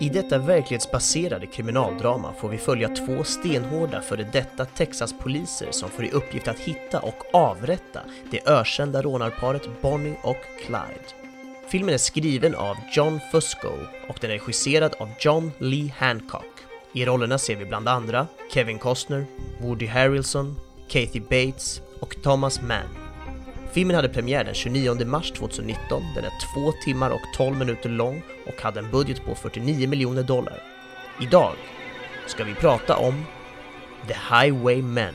I detta verklighetsbaserade kriminaldrama får vi följa två stenhårda före detta Texas-poliser som får i uppgift att hitta och avrätta det ökända rånarparet Bonnie och Clyde. Filmen är skriven av John Fusco och den är regisserad av John Lee Hancock. I rollerna ser vi bland andra Kevin Costner, Woody Harrelson, Kathy Bates och Thomas Mann. Filmen hade premiär den 29 mars 2019, den är 2 timmar och 12 minuter lång och hade en budget på 49 miljoner dollar. Idag ska vi prata om The Highwaymen.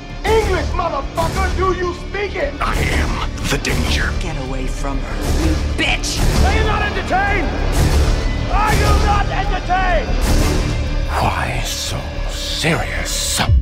English, motherfucker! Do you speak it? I am the danger. Get away from her, you bitch! Are you not entertained? Are you not entertained? Why so serious?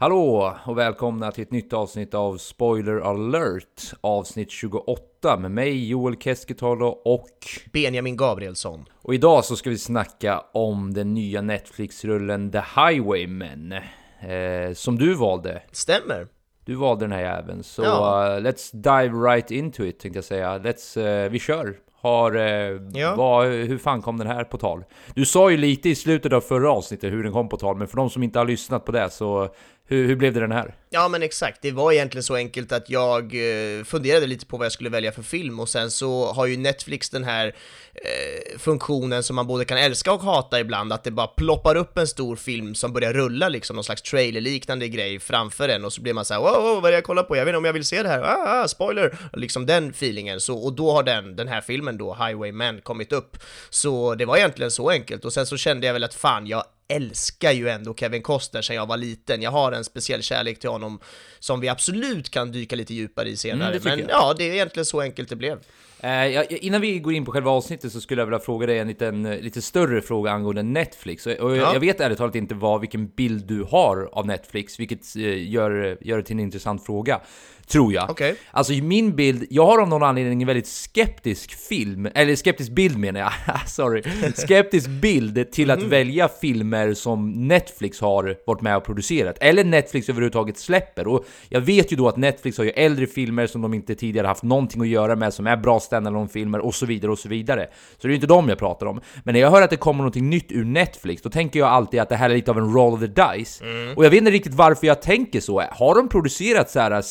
Hallå och välkomna till ett nytt avsnitt av Spoiler alert, avsnitt 28 med mig Joel Keskitalo och Benjamin Gabrielsson. och idag så ska vi snacka om den nya Netflix-rullen The Highwaymen eh, som du valde. Stämmer. Du valde den här jäveln, så Ja. eh, let's dive right into it tänkte jag säga. Let's, eh, vi kör. Har, eh, Ja. vad, hur fan kom den här på tal? Du sa ju lite i slutet av förra avsnittet hur den kom på tal, men för de som inte har lyssnat på det så hur, hur blev det den här? Ja men exakt, det var egentligen så enkelt att jag eh, funderade lite på vad jag skulle välja för film och sen så har ju Netflix den här eh, funktionen som man både kan älska och hata ibland, att det bara ploppar upp en stor film som börjar rulla liksom, någon slags trailer-liknande grej framför en och så blir man såhär wow, wow, vad är det jag kollar på? Jag vet inte om jag vill se det här, ah, ah, spoiler! Liksom den feelingen, så, och då har den, den här filmen då, Highwaymen, kommit upp. Så det var egentligen så enkelt och sen så kände jag väl att fan, jag älskar ju ändå Kevin Costner sedan jag var liten. Jag har en speciell kärlek till honom som vi absolut kan dyka lite djupare i senare. Mm, Men jag. ja, det är egentligen så enkelt det blev. Eh, ja, innan vi går in på själva avsnittet så skulle jag vilja fråga dig en liten, eh, lite större fråga angående Netflix. Och, och Ja. Jag vet ärligt talat inte vad, vilken bild du har av Netflix, vilket eh, gör, gör det till en intressant fråga. Tror jag. Okej. Alltså min bild, jag har av någon anledning en väldigt skeptisk film, eller skeptisk bild menar jag, sorry. Skeptisk bild till att välja filmer som Netflix har varit med och producerat, eller Netflix överhuvudtaget släpper. Och jag vet ju då att Netflix har ju äldre filmer som de inte tidigare haft någonting att göra med, som är bra standalone-filmer och så vidare och så vidare. Så det är ju inte dem jag pratar om. Men när jag hör att det kommer någonting nytt ur Netflix, då tänker jag alltid att det här är lite av en roll of the dice. Och jag vet inte riktigt varför jag tänker så. Har de producerat så här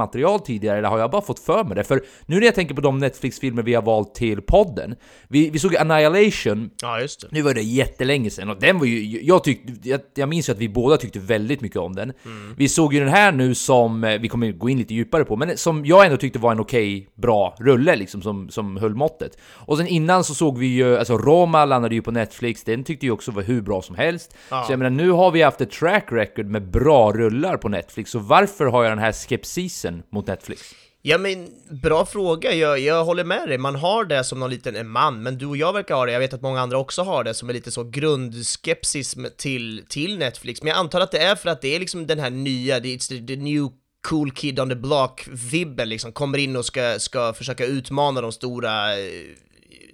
skräpmaterial tidigare, eller har jag bara fått för mig det? För nu när jag tänker på de Netflix-filmer vi har valt till podden, vi, vi såg Annihilation, Ja, just det. nu var det jättelänge sedan och den var ju, jag tyckte, jag, jag minns ju att vi båda tyckte väldigt mycket om den. Vi såg ju den här nu som, eh, vi kommer gå in lite djupare på, men som jag ändå tyckte var en okej, bra rulle liksom som, som höll måttet. Och sen innan så såg vi ju, alltså Roma landade ju på Netflix, den tyckte jag också var hur bra som helst. Ja. Så jag menar, nu har vi haft ett track record med bra rullar på Netflix, så varför har jag den här skepsisen mot Netflix? Ja men bra fråga, jag, jag håller med dig, man har det som någon liten man, men du och jag verkar ha det, jag vet att många andra också har det, som är lite så grundskepsis till, till Netflix, men jag antar att det är för att det är liksom den här nya, det the, the new cool kid on the block-vibben liksom, kommer in och ska, ska försöka utmana de stora eh,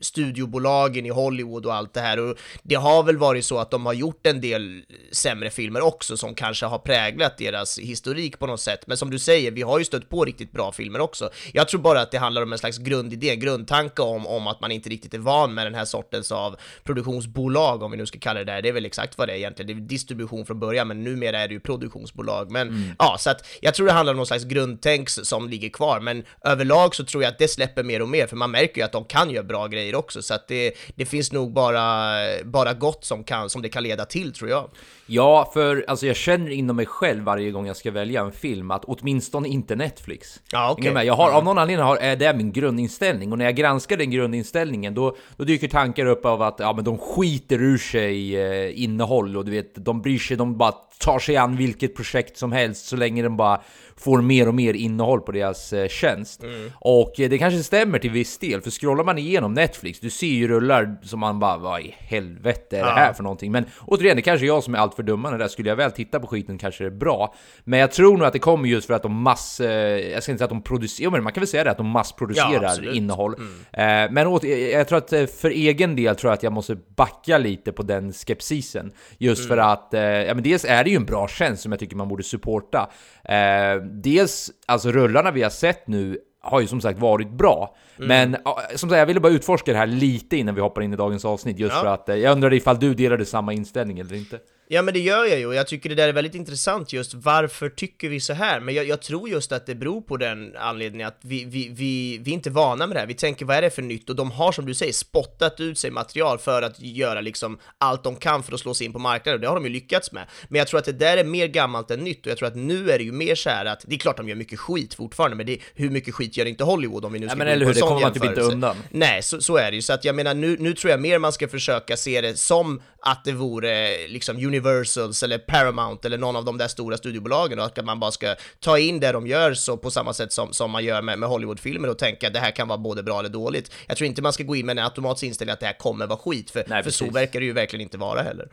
studiobolagen i Hollywood och allt det här och det har väl varit så att de har gjort en del sämre filmer också som kanske har präglat deras historik på något sätt. Men som du säger, vi har ju stött på riktigt bra filmer också. Jag tror bara att det handlar om en slags grundidé, en grundtanke om, om att man inte riktigt är van med den här sortens av produktionsbolag, om vi nu ska kalla det där. Det är väl exakt vad det är egentligen. Det är distribution från början, men numera är det ju produktionsbolag. Men ja, så att jag tror det handlar om någon slags grundtänk som ligger kvar, men överlag så tror jag att det släpper mer och mer, för man märker ju att de kan göra bra grejer också, så att det, det finns nog bara, bara gott som, kan, som det kan leda till tror jag. Ja, för alltså jag känner inom mig själv varje gång jag ska välja en film att åtminstone inte Netflix. Ja, med? Jag har, av någon anledning har, är det min grundinställning och när jag granskar den grundinställningen då, då dyker tankar upp av att ja, men de skiter ur sig eh, innehåll och du vet, de bryr sig, de bara tar sig an vilket projekt som helst så länge de bara får mer och mer innehåll på deras eh, tjänst. Och eh, det kanske stämmer till viss del, för scrollar man igenom Netflix, du ser ju rullar som man bara vad i helvete är det här för någonting? Men återigen, det kanske är jag som är allt för där. Skulle jag väl titta på skiten kanske det är bra. Men jag tror nog att det kommer just för att de mass... Eh, jag ska inte säga att de producerar, men man kan väl säga det att de massproducerar Ja, innehåll. Eh, men åt, jag, tror att för egen del tror jag att jag måste backa lite på den skepsisen. Just för att, eh, ja men dels är det ju en bra tjänst som jag tycker man borde supporta. Eh, dels, alltså rullarna vi har sett nu har ju som sagt varit bra. Men ja, som sagt, jag ville bara utforska det här lite innan vi hoppar in i dagens avsnitt. Just Ja. för att eh, jag undrade ifall du delade samma inställning eller inte. Ja men det gör jag ju, jag tycker det där är väldigt intressant just varför tycker vi så här? Men jag, jag tror just att det beror på den anledningen att vi, vi, vi, vi är inte vana med det här, vi tänker vad är det för nytt? Och de har som du säger spottat ut sig material för att göra liksom allt de kan för att slå sig in på marknaden, och det har de ju lyckats med. Men jag tror att det där är mer gammalt än nytt, och jag tror att nu är det ju mer så här att, det är klart de gör mycket skit fortfarande, men det, hur mycket skit gör inte Hollywood om vi nu Ja, ska men gå in eller hur, det sån kommer man typ inte undan. Nej, så, så är det ju. Så att jag menar, nu, nu tror jag mer man ska försöka se det som att det vore liksom Universals eller Paramount eller någon av de där stora studiobolagen och att man bara ska ta in det de gör så på samma sätt som, som man gör med, med Hollywoodfilmer och tänka att det här kan vara både bra eller dåligt. Jag tror inte man ska gå in med en automatisk inställning att det här kommer vara skit, för, Nej, för så verkar det ju verkligen inte vara heller.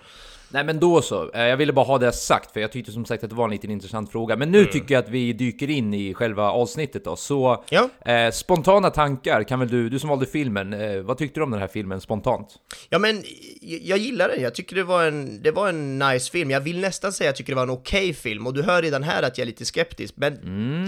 Nej men då så, Eh, jag ville bara ha det sagt för jag tyckte som sagt att det var en liten intressant fråga. Men nu tycker jag att vi dyker in i själva avsnittet då. Så Ja. eh, spontana tankar kan väl du, du som valde filmen, eh, vad tyckte du om den här filmen spontant? Ja men jag, gillar den, jag tycker det var, en, det var en nice film. Jag vill nästan säga att jag tycker det var en okej film, och du hör redan här att jag är lite skeptisk, men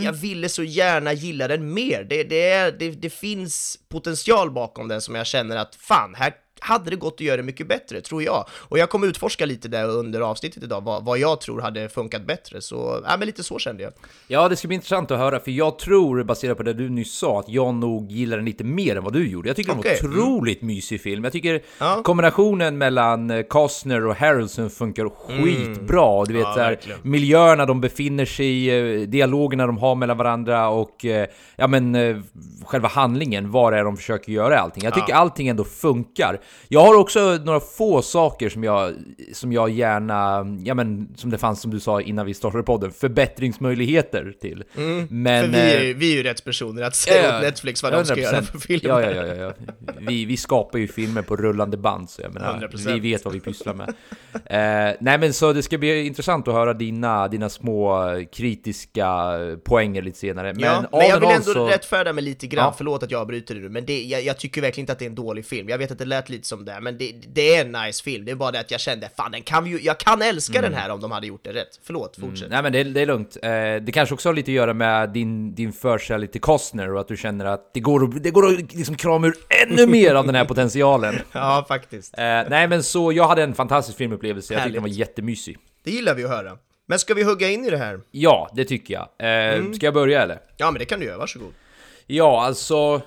jag ville så gärna gilla den mer. Det, det, är, det, det finns potential bakom den som jag känner att fan, här hade det gått att göra det mycket bättre, tror jag. Och jag kommer utforska lite där under avsnittet idag, vad, vad jag tror hade funkat bättre. Så, ja men lite så kände jag. Ja, det ska bli intressant att höra, för jag tror, baserat på det du nyss sa, att jag nog gillar den lite mer än vad du gjorde. Jag tycker Okej, det var en otroligt mysig film. Jag tycker Ja. kombinationen mellan eh, Costner och Harrelson funkar skitbra. Du vet, Ja, verkligen. miljöerna de befinner sig i, eh, dialogerna de har mellan varandra och eh, ja, men, själva handlingen, vad det är de försöker göra allting. Jag tycker allting ändå funkar. Jag har också några få saker som jag, som jag gärna, ja men som det fanns som du sa innan vi startade podden, förbättringsmöjligheter till. Men, Mm. för vi är, eh, ju- vi är ju rättspersoner att säga ja, åt Netflix vad de ska 100%. göra för filmer. Ja, ja, ja, ja. Vi, vi skapar ju filmer på rullande band, så jag menar, 100%. vi vet vad vi pysslar med. Eh, nej men så det ska bli intressant att höra dina, dina små eh, kritiska poänger lite senare. Men, Ja, men jag vill ändå så... rättfärda mig lite grann, Ja. förlåt att jag avbryter nu, men det, jag, jag tycker verkligen inte att det är en dålig film. Jag vet att det lät lite som det, men det, det är en nice film. Det är bara det att jag kände, fan den kan ju, jag kan älska Mm. den här om de hade gjort det rätt. Förlåt, fortsätt. Nej men det, är- det är lugnt. Eh, det kanske också har lite att göra med din, din förkärlek till Costner och att du känner att det går, att- det går att liksom krama ur ännu mer av den här potentialen. Ja, faktiskt. Eh, nej men så, jag hade en fantastisk filmupplevelse, jag tyckte den var jättemysig. Det gillar vi att höra. Men ska vi hugga in i det här? Ja, det tycker jag. Eh, Mm. Ska jag börja eller? Ja, men det kan du göra, varsågod. Ja, alltså...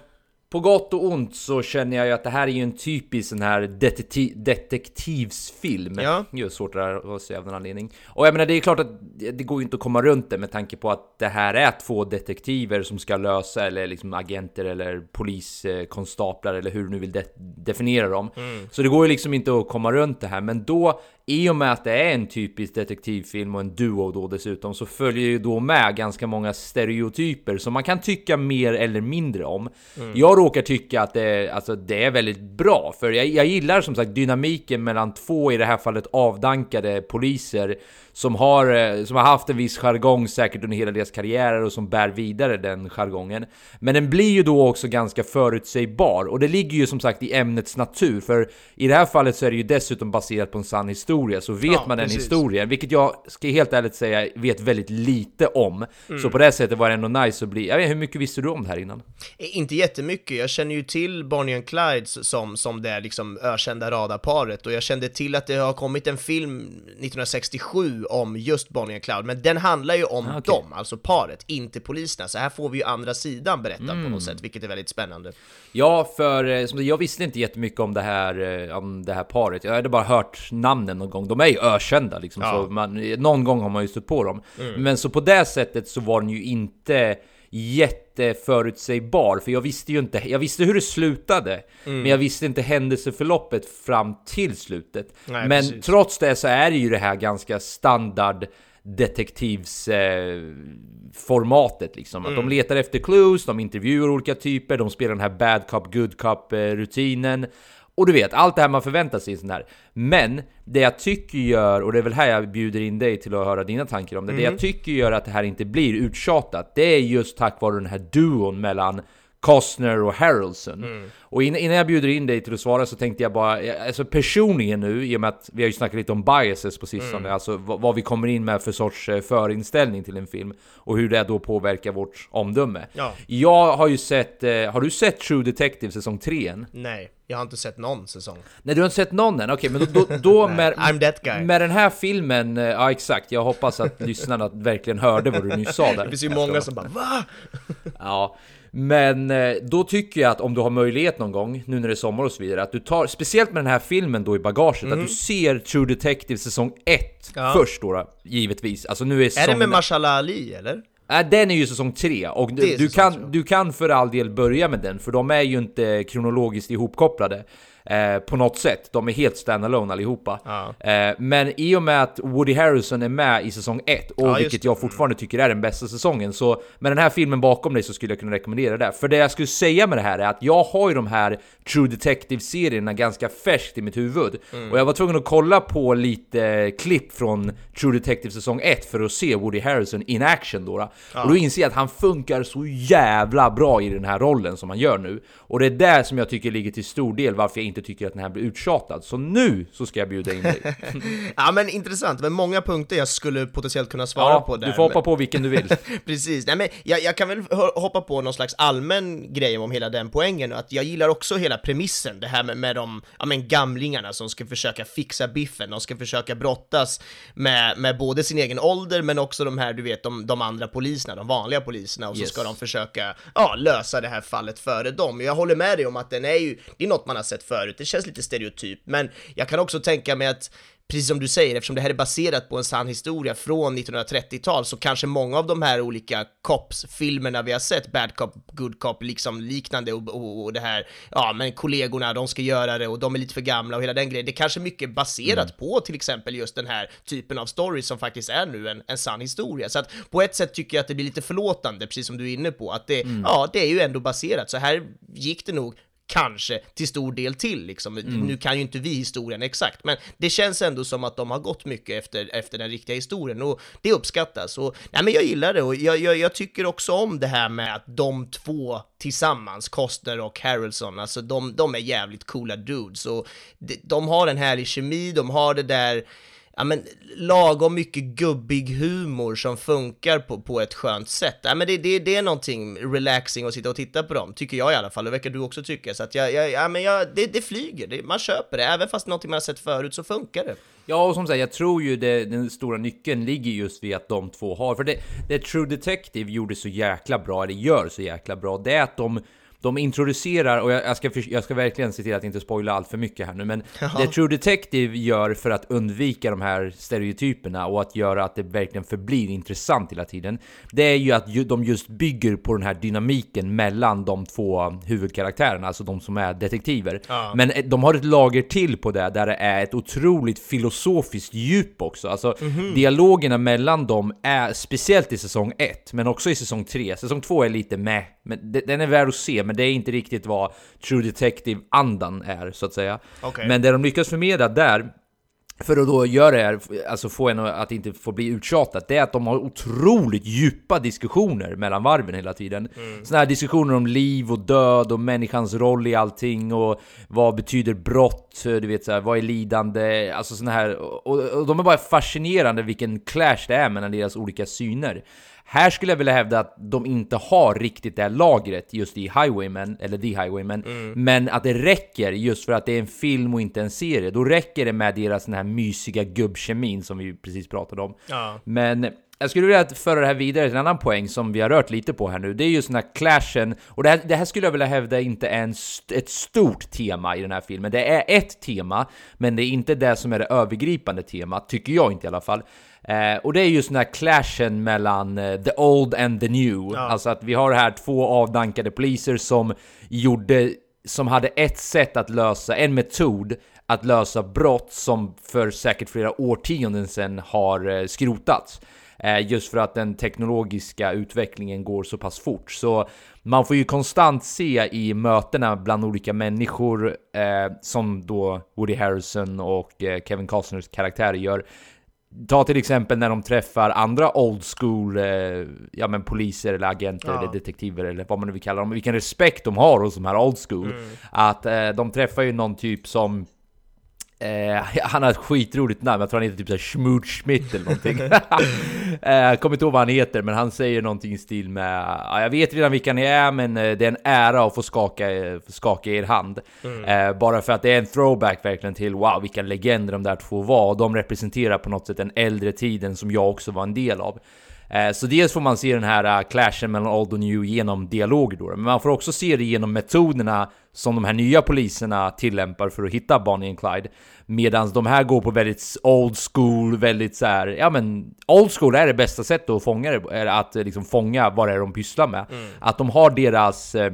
På gott och ont så känner jag ju att det här är ju en typisk sån här detekti- detektivsfilm. Ja. Är svårt det här att säga av någon anledning. Och jag menar, det är klart att det går ju inte att komma runt det med tanke på att det här är två detektiver som ska lösa, eller liksom agenter eller poliskonstaplar eller hur du nu vill de- definiera dem. Så det går ju liksom inte att komma runt det här, men då i och med att det är en typisk detektivfilm och en duo då dessutom så följer ju då med ganska många stereotyper som man kan tycka mer eller mindre om. Jag råkar tycka att det, alltså, det är väldigt bra, för jag, jag gillar som sagt dynamiken mellan två i det här fallet avdankade poliser som har, eh, som har haft en viss jargong säkert under hela deras karriärer och som bär vidare den jargongen. Men den blir ju då också ganska förutsägbar och det ligger ju som sagt i ämnets natur för i det här fallet så är det ju dessutom baserat på en sann historia så vet Ja, man den precis. historien, vilket jag ska helt ärligt säga vet väldigt lite om. Mm. Så på det sättet var det ändå nice att bli... Jag vet inte, hur mycket visste du om det här innan? Eh, Inte jättemycket, jag känner ju till Bonnie and Clyde som, som det liksom ökända radarparet och jag kände till att det har kommit en film 1967 om just Bonnie and Clyde, men den handlar ju om Ah, okej. dem, alltså paret, inte poliserna, så här får vi ju andra sidan berättad på Mm. något sätt, vilket är väldigt spännande. Ja, för eh, som, jag visste inte jättemycket om det här, eh, om det här paret. Jag hade bara hört namnen någon gång. De är ju ökända liksom, Ja. så man, någon gång har man ju stött på dem. Mm. Men så på det sättet så var den ju inte jätteförutsägbar, för jag visste ju inte, jag visste hur det slutade, Mm. men jag visste inte händelseförloppet fram till slutet. Nej, men precis. trots det så är det ju det här ganska standard detektivs eh, liksom. Att Mm. de letar efter clues, de intervjuar olika typer, de spelar den här bad cop, good cop eh, rutinen. Och du vet, allt det här man förväntar sig i sån här. Men det jag tycker gör, och det är väl här jag bjuder in dig till att höra dina tankar om det. Det Mm. jag tycker gör att det här inte blir uttjatat, det är just tack vare den här duon mellan Costner och Harrelson. Mm. Och in, innan jag bjuder in dig till att svara så tänkte jag bara, eh, alltså personligen nu, i och med att vi har ju snackat lite om biases på sistone, Mm. alltså vad, vi kommer in med för sorts eh, förinställning till en film, och hur det då påverkar vårt omdöme. Ja. Jag har ju sett, eh, har du sett True Detective säsong 3 än? Nej, jag har inte sett någon säsong. Nej du har inte sett någon än? Okej, men då, då, då med, med den här filmen, ja exakt, jag hoppas att lyssnarna verkligen hörde vad du nyss sa där. Det finns ju många som bara VA? Ja, men eh, då tycker jag att om du har möjlighet någon gång, nu när det är sommar och så vidare, att du tar, speciellt med den här filmen då i bagaget, att du ser True Detective säsong 1 Mm. Ja. först då, då, givetvis. Alltså nu är Är det med Marshala Ali eller? Nej, den är ju säsong 3 och du, du, kan, tre. du kan för all del börja med den, för de är ju inte kronologiskt ihopkopplade. Eh, på något sätt. De är helt standalone allihopa. Ja. Eh, men i och med att Woody Harrelson är med i säsong 1, och Ja, vilket jag fortfarande tycker är den bästa säsongen, så med den här filmen bakom dig så skulle jag kunna rekommendera det. För det jag skulle säga med det här är att jag har ju de här True Detective-serierna ganska färskt i mitt huvud. Mm. Och jag var tvungen att kolla på lite klipp från True Detective säsong 1 för att se Woody Harrelson in action då. då. Och då inser jag att han funkar så jävla bra i den här rollen som han gör nu. Och det är där som jag tycker ligger till stor del varför jag inte tycker att den här blir uttjatad. Så nu så ska jag bjuda in dig. Ja men intressant, men många punkter jag skulle potentiellt kunna svara Ja, på där. du får hoppa på vilken du vill. Precis, nej men jag, jag kan väl hoppa på någon slags allmän grej om hela den poängen, att jag gillar också hela premissen, det här med, med de, ja men gamlingarna som ska försöka fixa biffen, de ska försöka brottas med, med både sin egen ålder men också de här, du vet, de, de andra poliserna, de vanliga poliserna, och så Yes. ska de försöka, ja, lösa det här fallet före dem. Jag håller med dig om att den är ju, det är något man har sett förut, det känns lite stereotyp, men jag kan också tänka mig att precis som du säger, eftersom det här är baserat på en sann historia från 1930-tal så kanske många av de här olika Cops-filmerna vi har sett, Bad Cop, Good Cop, liksom liknande och, och, och det här, ja men kollegorna, de ska göra det och de är lite för gamla och hela den grejen, det är kanske mycket baserat på till exempel just den här typen av stories som faktiskt är nu en, en sann historia. Så att på ett sätt tycker jag att det blir lite förlåtande, precis som du är inne på, att det, ja, det är ju ändå baserat, så här gick det nog kanske till stor del till liksom. Nu kan ju inte vi historien exakt, men det känns ändå som att de har gått mycket efter, efter den riktiga historien och det uppskattas. Och, nej, men jag gillar det och jag, jag, jag tycker också om det här med att de två tillsammans, Costner och Harrelson, alltså de, de är jävligt coola dudes och de, de har en härlig kemi, de har det där ja men lagom mycket gubbig humor som funkar på, på ett skönt sätt. Ja, men det, det, det är någonting relaxing att sitta och titta på dem, tycker jag i alla fall, det verkar du också tycka. Så att jag, jag, ja, men jag, det, det flyger, det, man köper det, även fast någonting man har sett förut så funkar det. Ja, och som sagt, jag tror ju det, den stora nyckeln ligger just vid att de två har, för det, det True Detective gjorde så jäkla bra, eller gör så jäkla bra, det är att de de introducerar, och jag, jag, ska, jag ska verkligen se till att inte spoila allt för mycket här nu, men det True Detective gör för att undvika de här stereotyperna och att göra att det verkligen förblir intressant hela tiden, det är ju att ju, de just bygger på den här dynamiken mellan de två huvudkaraktärerna, alltså de som är detektiver. Men eh, de har ett lager till på det, där det är ett otroligt filosofiskt djup också. Alltså dialogerna mellan dem är, speciellt i säsong 1, men också i säsong 3. Säsong 2 är lite med, men de- den är värd att se, men det är inte riktigt vad True Detective-andan är, så att säga. Okej. Men det de lyckas förmedla där för att då göra det alltså få en att inte få bli uttjatat, det är att de har otroligt djupa diskussioner mellan varven hela tiden. Mm. Sådana här diskussioner om liv och död och människans roll i allting och vad betyder brott, du vet så här, vad är lidande, alltså sådana här, och, och de är bara fascinerande vilken clash det är mellan deras olika syner. Här skulle jag vilja hävda att de inte har riktigt det här lagret just i Highwaymen, eller The Highwaymen, mm. men att det räcker just för att det är en film och inte en serie. Då räcker det med deras den här mysiga gubbkemin som vi precis pratade om. Ja. Men jag skulle vilja föra det här vidare till en annan poäng som vi har rört lite på här nu. Det är just den här clashen, och det här, det här skulle jag vilja hävda inte är en st ett stort tema i den här filmen. Det är ett tema, men det är inte det som är det övergripande temat, tycker jag inte i alla fall. Eh, och det är just den här clashen mellan eh, the old and the new. Ja. Alltså att vi har här två avdankade poliser som gjorde, som hade ett sätt att lösa, en metod att lösa brott som för säkert flera årtionden sedan har eh, skrotats. Eh, just för att den teknologiska utvecklingen går så pass fort. Så man får ju konstant se i mötena bland olika människor, eh, som då Woody Harrison och eh, Kevin Costners karaktärer gör, Ta till exempel när de träffar andra old school, eh, ja men poliser eller agenter ja. eller detektiver eller vad man nu vill kalla dem, vilken respekt de har hos de här old school. Mm. Att eh, de träffar ju någon typ som Eh, han har ett skitroligt namn, jag tror han heter typ Schmidt eller någonting. eh, kommer inte ihåg vad han heter, men han säger någonting i stil med ja, Jag vet redan vilka ni är, men eh, det är en ära att få skaka, få skaka er hand. Mm. Eh, bara för att det är en throwback verkligen till wow, vilka legender de där två var. De representerar på något sätt den äldre tiden som jag också var en del av. Eh, så dels får man se den här uh, clashen mellan old och new genom dialoger då, men man får också se det genom metoderna som de här nya poliserna tillämpar för att hitta Bonnie and Clyde. Medan de här går på väldigt old school, väldigt så här, ja men old school är det bästa sättet att fånga det, att eh, liksom fånga vad det är de pysslar med. Mm. Att de har deras eh,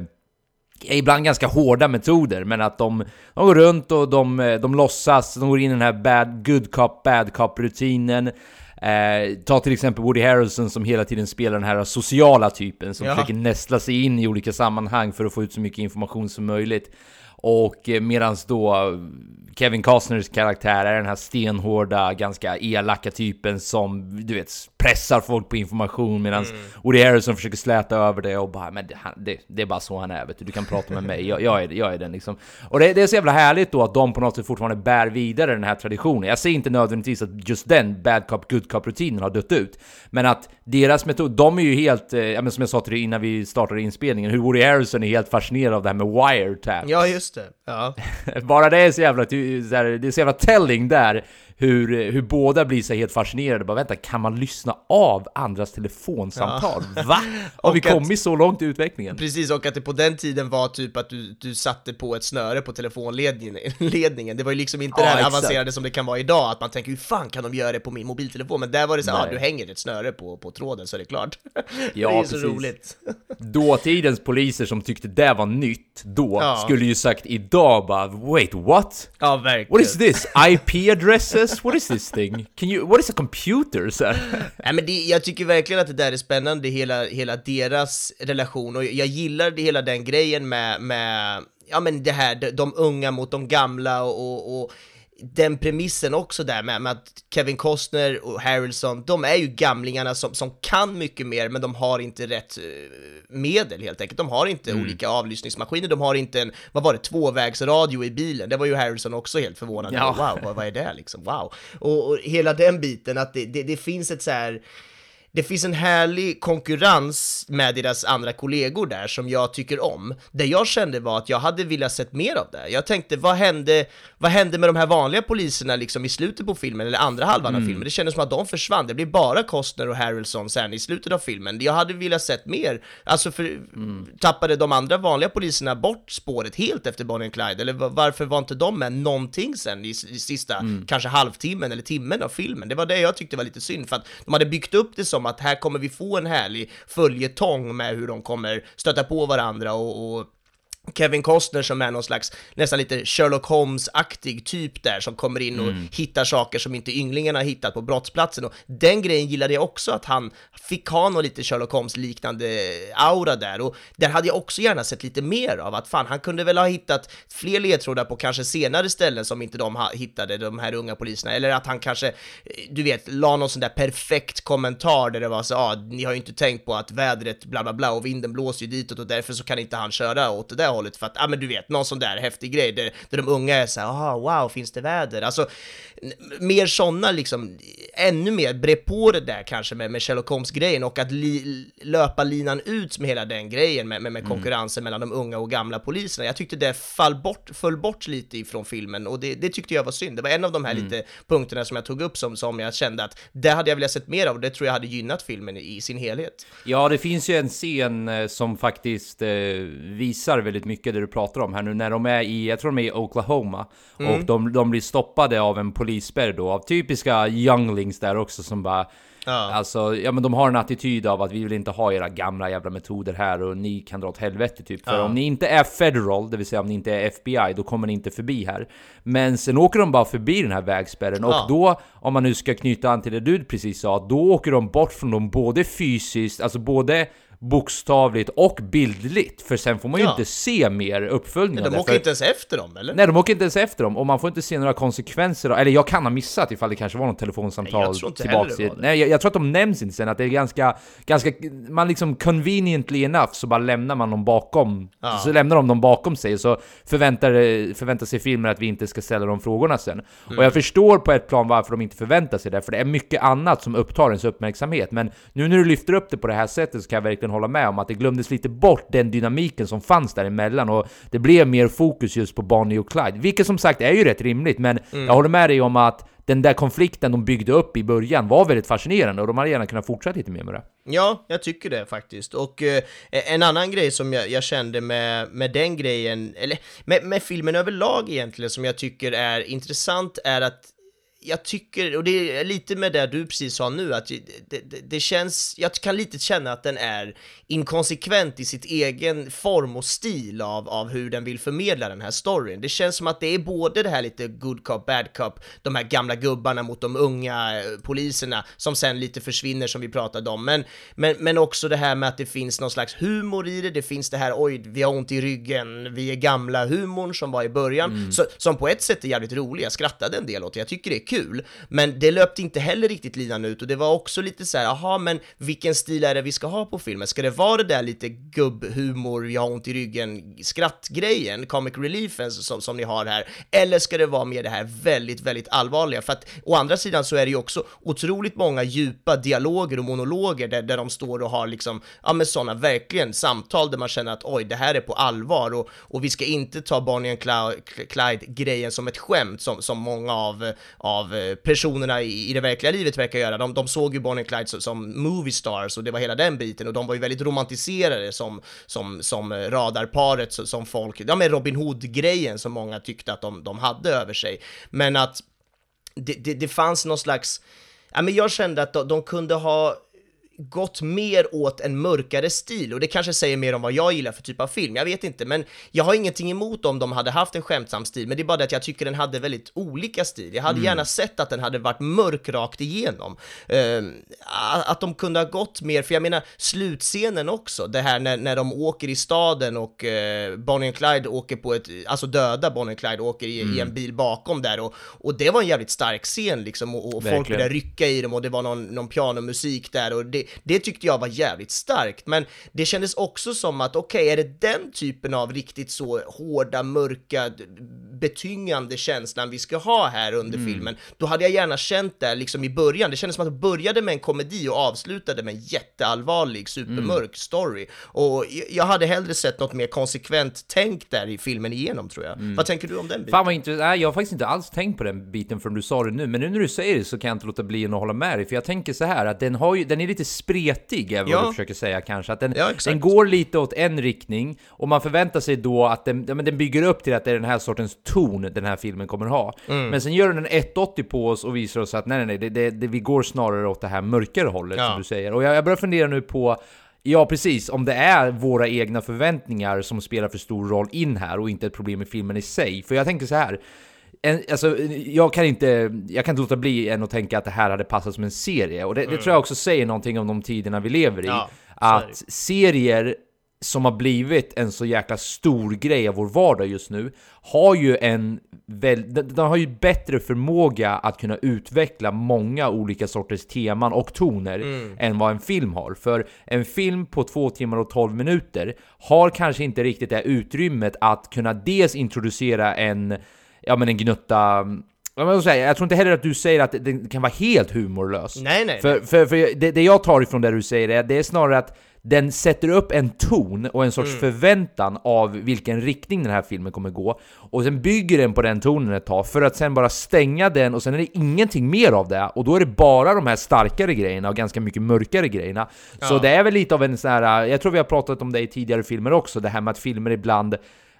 ibland ganska hårda metoder, men att de, de går runt och de, de låtsas, de går in i den här bad, good cop, bad cop-rutinen. Eh, ta till exempel Woody Harrelson som hela tiden spelar den här sociala typen som ja. försöker nästla sig in i olika sammanhang för att få ut så mycket information som möjligt. Och eh, medans då Kevin Costners karaktär är den här stenhårda, ganska elaka typen som, du vet, pressar folk på information medan mm. Woody Harrison försöker släta över det och bara men det, det, det är bara så han är vet du, du kan prata med mig, jag, jag, är, jag är den liksom. Och det, det, är så jävla härligt då att de på något sätt fortfarande bär vidare den här traditionen. Jag säger inte nödvändigtvis att just den bad cop, good cop-rutinen har dött ut, men att deras metod, de är ju helt, eh, men som jag sa till dig innan vi startade inspelningen, hur Woody Harrison är helt fascinerad av det här med wiretap. Ja, just det. Ja. bara det är så jävla, det är så jävla telling där hur, hur båda blir så helt fascinerade. Bara vänta, kan man lyssna av andras telefonsamtal? Ja. Va? Har vi kommit så långt i utvecklingen? Precis, och att det på den tiden var typ att du, du satte på ett snöre på telefonledningen. Det var ju liksom inte ja, det här exakt. avancerade som det kan vara idag, att man tänker hur fan kan de göra det på min mobiltelefon? Men där var det så här, ah, du hänger ett snöre på, på tråden så är det klart. Ja, det är precis. så roligt. Dåtidens poliser som tyckte det var nytt då, ja. skulle ju sagt idag bara Wait, what? Ja, verkligen. What is this? IP addresses? This? What is this thing? Can you, what is a computer? Så Nej, men det, jag tycker verkligen att det där är spännande, hela, hela deras relation, och jag gillar det, hela den grejen med, med ja men det här, de, de unga mot de gamla och, och, och den premissen också där med, med, att Kevin Costner och Harrelson, de är ju gamlingarna som, som kan mycket mer, men de har inte rätt uh, medel helt enkelt. De har inte mm. olika avlyssningsmaskiner, de har inte en, vad var det, tvåvägsradio i bilen. Det var ju Harrelson också helt förvånad ja. Wow, vad, vad, är det liksom? Wow. Och, och hela den biten, att det, det, det finns ett så här det finns en härlig konkurrens med deras andra kollegor där som jag tycker om. Det jag kände var att jag hade velat sett mer av det. Jag tänkte, vad hände, vad hände med de här vanliga poliserna liksom i slutet på filmen, eller andra halvan mm. av filmen? Det kändes som att de försvann. Det blev bara Costner och Harrelson sen i slutet av filmen. Jag hade velat sett mer. Alltså, för, mm. tappade de andra vanliga poliserna bort spåret helt efter Bonnie and Clyde? Eller varför var inte de med någonting sen i, i sista, mm. kanske halvtimmen eller timmen av filmen? Det var det jag tyckte var lite synd, för att de hade byggt upp det som att här kommer vi få en härlig följetong med hur de kommer stöta på varandra och, och Kevin Costner som är någon slags nästan lite Sherlock Holmes-aktig typ där som kommer in och hittar saker som inte ynglingen har hittat på brottsplatsen. Och den grejen gillade jag också att han fick ha någon lite Sherlock Holmes-liknande aura där. Och där hade jag också gärna sett lite mer av att fan han kunde väl ha hittat fler ledtrådar på kanske senare ställen som inte de hittade, de här unga poliserna. Eller att han kanske, du vet, la någon sån där perfekt kommentar där det var så ja, ah, ni har ju inte tänkt på att vädret bla bla bla och vinden blåser ju ditåt och därför så kan inte han köra åt det där hållet för att, ja ah, men du vet, någon sån där häftig grej där, där de unga är så här, aha, wow, finns det väder? Alltså, mer sådana liksom, ännu mer, bre på det där kanske med, med Sherlock Holmes-grejen och att li, löpa linan ut med hela den grejen med, med, med konkurrensen mellan de unga och gamla poliserna. Jag tyckte det fall bort, föll bort lite ifrån filmen och det, det tyckte jag var synd. Det var en av de här lite punkterna som jag tog upp som, som jag kände att det hade jag velat sett mer av och det tror jag hade gynnat filmen i sin helhet. Ja, det finns ju en scen eh, som faktiskt eh, visar väldigt mycket det du pratar om här nu när de är i, jag tror de är i Oklahoma och de, de blir stoppade av en polisspärr då av typiska younglings där också som bara Ja. Alltså, ja men de har en attityd av att vi vill inte ha era gamla jävla metoder här och ni kan dra åt helvete typ. För om ni inte är federal, det vill säga om ni inte är FBI, då kommer ni inte förbi här. Men sen åker de bara förbi den här vägspärren och Ja. då, om man nu ska knyta an till det du precis sa, då åker de bort från dem både fysiskt, alltså både bokstavligt och bildligt. För sen får man ju Ja. inte se mer uppföljning av De åker för- inte ens efter dem, eller? Nej, de åker inte ens efter dem och man får inte se några konsekvenser. Eller jag kan ha missat ifall det kanske var något Nej, telefonsamtal jag tror inte tillbaks det var det. Nej, jag, jag tror att de nämns inte sen, att det är ganska, ganska... Man liksom conveniently enough så bara lämnar man dem bakom. Ja. Så lämnar de dem bakom sig så förväntar, förväntar sig filmen att vi inte ska ställa de frågorna sen. Och Mm. jag förstår på ett plan varför de inte förväntar sig det, för det är mycket annat som upptar ens uppmärksamhet. Men nu när du lyfter upp det på det här sättet så kan jag verkligen hålla med om att det glömdes lite bort den dynamiken som fanns däremellan och det blev mer fokus just på Bonnie och Clyde. Vilket som sagt är ju rätt rimligt, men Mm. jag håller med dig om att den där konflikten de byggde upp i början var väldigt fascinerande och de hade gärna kunnat fortsätta lite mer med det. Ja, jag tycker det faktiskt. Och eh, en annan grej som jag, jag kände med, med den grejen, eller med, med filmen överlag egentligen, som jag tycker är intressant är att jag tycker, och det är lite med det du precis sa nu, att det, det, det känns, jag kan lite känna att den är inkonsekvent i sitt egen form och stil av, av hur den vill förmedla den här storyn. Det känns som att det är både det här lite good cop, bad cop, de här gamla gubbarna mot de unga eh, poliserna som sen lite försvinner som vi pratade om, men, men, men också det här med att det finns någon slags humor i det, det finns det här oj, vi har ont i ryggen, vi är gamla. Humorn som var i början, så, som på ett sätt är jävligt rolig, jag skrattade en del åt det, jag tycker det är kul, men det löpte inte heller riktigt linan ut och det var också lite så här, aha, men vilken stil är det vi ska ha på filmen? Ska det vara det där lite gubbhumor, jag har ont i ryggen, skrattgrejen, comic reliefen som, som ni har här, eller ska det vara mer det här väldigt, väldigt allvarliga? För att å andra sidan så är det ju också otroligt många djupa dialoger och monologer där, där de står och har liksom, ja men sådana verkligen samtal där man känner att oj, det här är på allvar och, och vi ska inte ta Bonnie and Clyde-grejen som ett skämt som, som många av, av av eh, personerna i, i det verkliga livet verkar göra. De, de såg ju Bonnie Clyde som, som movie stars och det var hela den biten och de var ju väldigt romantiserade som, som, som eh, radarparet som folk, ja men Robin Hood-grejen som många tyckte att de, de hade över sig. Men att det, det, det fanns någon slags, ja men jag kände att de, de kunde ha gått mer åt en mörkare stil och det kanske säger mer om vad jag gillar för typ av film, jag vet inte, men jag har ingenting emot om de hade haft en skämtsam stil, men det är bara det att jag tycker den hade väldigt olika stil. Jag hade gärna sett att den hade varit mörk rakt igenom. Ehm, att de kunde ha gått mer, för jag menar slutscenen också, det här när, när de åker i staden och eh, Bonnie och Clyde åker på ett, alltså döda Bonnie och Clyde åker i, i en bil bakom där och, och det var en jävligt stark scen liksom och, och folk började rycka i dem och det var någon, någon pianomusik där och det, det tyckte jag var jävligt starkt. Men det kändes också som att okej, är det den typen av riktigt så hårda, mörka, betyngande känslan vi ska ha här under filmen, då hade jag gärna känt det liksom i början. Det kändes som att det började med en komedi och avslutade med en jätteallvarlig, supermörk story. Och jag- hade hellre sett något mer konsekvent tänk där i filmen igenom tror jag. Vad tänker du om den biten? Fan vad intressant, jag har faktiskt inte alls tänkt på den biten förrän du sa det nu, men nu när du säger det så kan jag inte låta bli att hålla med dig, för jag tänker så här att den har ju, den är lite spretig, är vad Ja. du försöker säga kanske, att den, Ja, den går lite åt en riktning, och man förväntar sig då att den, ja, men den bygger upp till att det är den här sortens ton den här filmen kommer ha. Mm. Men sen gör den en 180 på oss och visar oss att nej nej nej, det, det, det, vi går snarare åt det här mörkare hållet som du säger. Och jag, jag börjar fundera nu på Ja, precis. Om det är våra egna förväntningar som spelar för stor roll in här och inte ett problem i filmen i sig. För jag tänker så här. En, alltså, jag, kan inte, jag kan inte låta bli än att tänka att det här hade passat som en serie. Och det, det tror jag också säger någonting om de tiderna vi lever i. Ja, att serier som har blivit en så jäkla stor grej av vår vardag just nu har ju en väl, de, har ju bättre förmåga att kunna utveckla många olika sorters teman och toner än vad en film har. För en film på två timmar och 12 minuter har kanske inte riktigt det utrymmet att kunna dels introducera en, ja men en gnutta men jag, säga, jag tror inte heller att du säger att den kan vara helt humorlös. Nej, nej, För, för, för det, det jag tar ifrån det du säger är, det är snarare att den sätter upp en ton och en sorts Mm. förväntan av vilken riktning den här filmen kommer gå och sen bygger den på den tonen ett tag för att sen bara stänga den och sen är det ingenting mer av det och då är det bara de här starkare grejerna och ganska mycket mörkare grejerna. Så Ja. det är väl lite av en sån här, jag tror vi har pratat om det i tidigare filmer också, det här med att filmer ibland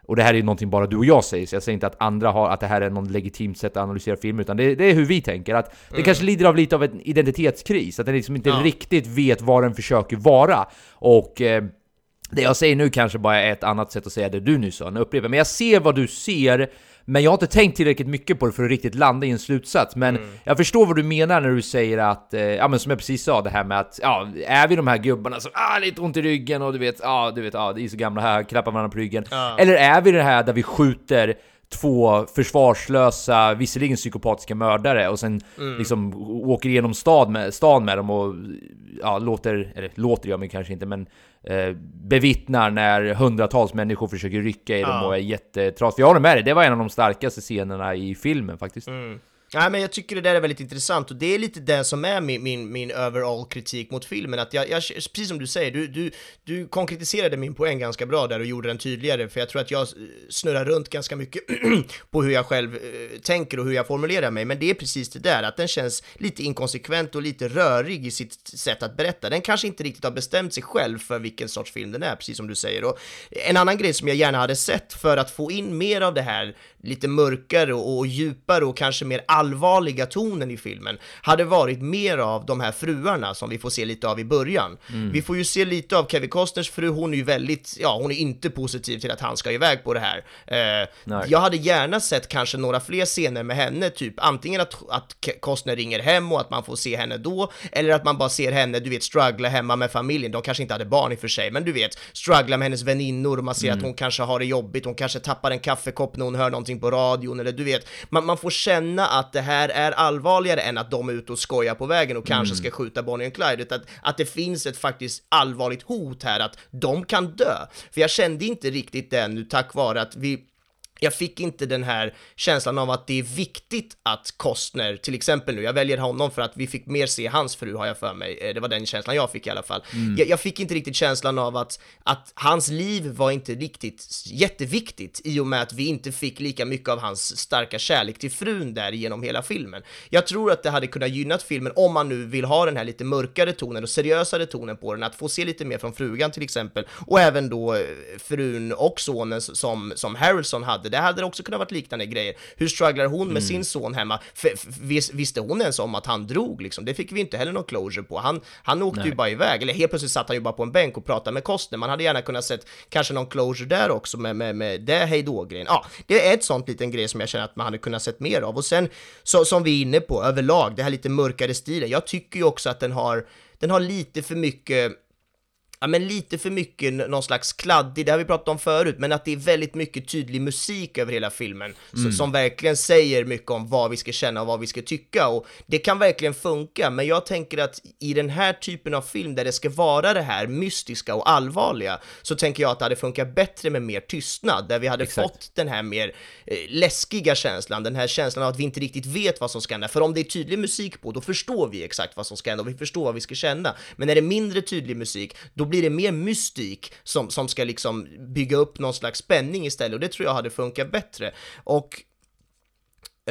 och det här är ju någonting bara du och jag säger, så jag säger inte att andra har att det här är någon legitimt sätt att analysera film, utan det, det är hur vi tänker. Att det kanske lider av lite av en identitetskris, att den liksom inte Ja. riktigt vet vad den försöker vara. Och eh, det jag säger nu kanske bara är ett annat sätt att säga det du nyss sa, en upprepning. Men jag ser vad du ser, men jag har inte tänkt tillräckligt mycket på det för att riktigt landa i en slutsats. Men jag förstår vad du menar när du säger att, eh, ja men som jag precis sa, det här med att, ja, är vi de här gubbarna som, ah, lite ont i ryggen och du vet, ja, du vet, ja, det är så gamla här, klappar varandra på ryggen. Eller är vi det här där vi skjuter två försvarslösa, visserligen psykopatiska mördare och sen liksom åker igenom stad med, stan med dem och ja, låter, eller låter jag mig kanske inte, men eh, bevittnar när hundratals människor försöker rycka i dem och är jättetrasiga. Jag håller med dig, det var en av de starkaste scenerna i filmen faktiskt. Nej men jag tycker det där är väldigt intressant och det är lite det som är min, min, min overall kritik mot filmen, att jag, jag, precis som du säger, du, du, du konkretiserade min poäng ganska bra där och gjorde den tydligare, för jag tror att jag snurrar runt ganska mycket på hur jag själv eh, tänker och hur jag formulerar mig, men det är precis det där, att den känns lite inkonsekvent och lite rörig i sitt sätt att berätta. Den kanske inte riktigt har bestämt sig själv för vilken sorts film den är, precis som du säger. Och en annan grej som jag gärna hade sett för att få in mer av det här lite mörkare och, och djupare och kanske mer allvarliga tonen i filmen hade varit mer av de här fruarna som vi får se lite av i början. Vi får ju se lite av Kevin Costners fru, hon är ju väldigt, ja hon är inte positiv till att han ska iväg på det här. Eh, jag hade gärna sett kanske några fler scener med henne, typ antingen att, att Costner ringer hem och att man får se henne då, eller att man bara ser henne, du vet, struggla hemma med familjen. De kanske inte hade barn i och för sig, men du vet, struggla med hennes väninnor och man ser att hon kanske har det jobbigt, hon kanske tappar en kaffekopp när hon hör någonting på radion, eller du vet, man, man får känna att det här är allvarligare än att de är ute och skojar på vägen och kanske ska skjuta Bonnie och Clyde, utan att, att det finns ett faktiskt allvarligt hot här, att de kan dö. För jag kände inte riktigt det nu tack vare att vi jag fick inte den här känslan av att det är viktigt att Costner, till exempel nu, jag väljer honom för att vi fick mer se hans fru har jag för mig, Eh, det var den känslan jag fick i alla fall. Jag, jag fick inte riktigt känslan av att, att hans liv var inte riktigt jätteviktigt i och med att vi inte fick lika mycket av hans starka kärlek till frun där genom hela filmen. Jag tror att det hade kunnat gynnat filmen om man nu vill ha den här lite mörkare tonen och seriösare tonen på den, att få se lite mer från frugan till exempel, och även då eh, frun och sonen som, som Harrelson hade. Det hade också kunnat varit liknande grejer. Hur strugglar hon med sin son hemma? F- vis, visste hon ens om att han drog liksom? Det fick vi inte heller någon closure på. Han, han åkte ju bara iväg, eller helt plötsligt satt han ju bara på en bänk och pratade med Costner. Man hade gärna kunnat sett kanske någon closure där också med, med, med det hejdå-grejen. Ja, det är ett sånt liten grej som jag känner att man hade kunnat sett mer av. Och sen, så, som vi är inne på, överlag, det här lite mörkare stilen. Jag tycker ju också att den har, den har lite för mycket ja men lite för mycket någon slags kladdig, det har vi pratat om förut, men att det är väldigt mycket tydlig musik över hela filmen, så, som verkligen säger mycket om vad vi ska känna och vad vi ska tycka, och det kan verkligen funka, men jag tänker att i den här typen av film där det ska vara det här mystiska och allvarliga, så tänker jag att det hade funkat bättre med mer tystnad, där vi hade Exakt. fått den här mer eh, läskiga känslan, den här känslan av att vi inte riktigt vet vad som ska hända, för om det är tydlig musik på, då förstår vi exakt vad som ska hända och vi förstår vad vi ska känna, men när det är mindre tydlig musik, då blir det mer mystik som, som ska liksom bygga upp någon slags spänning istället, och det tror jag hade funkat bättre. Och...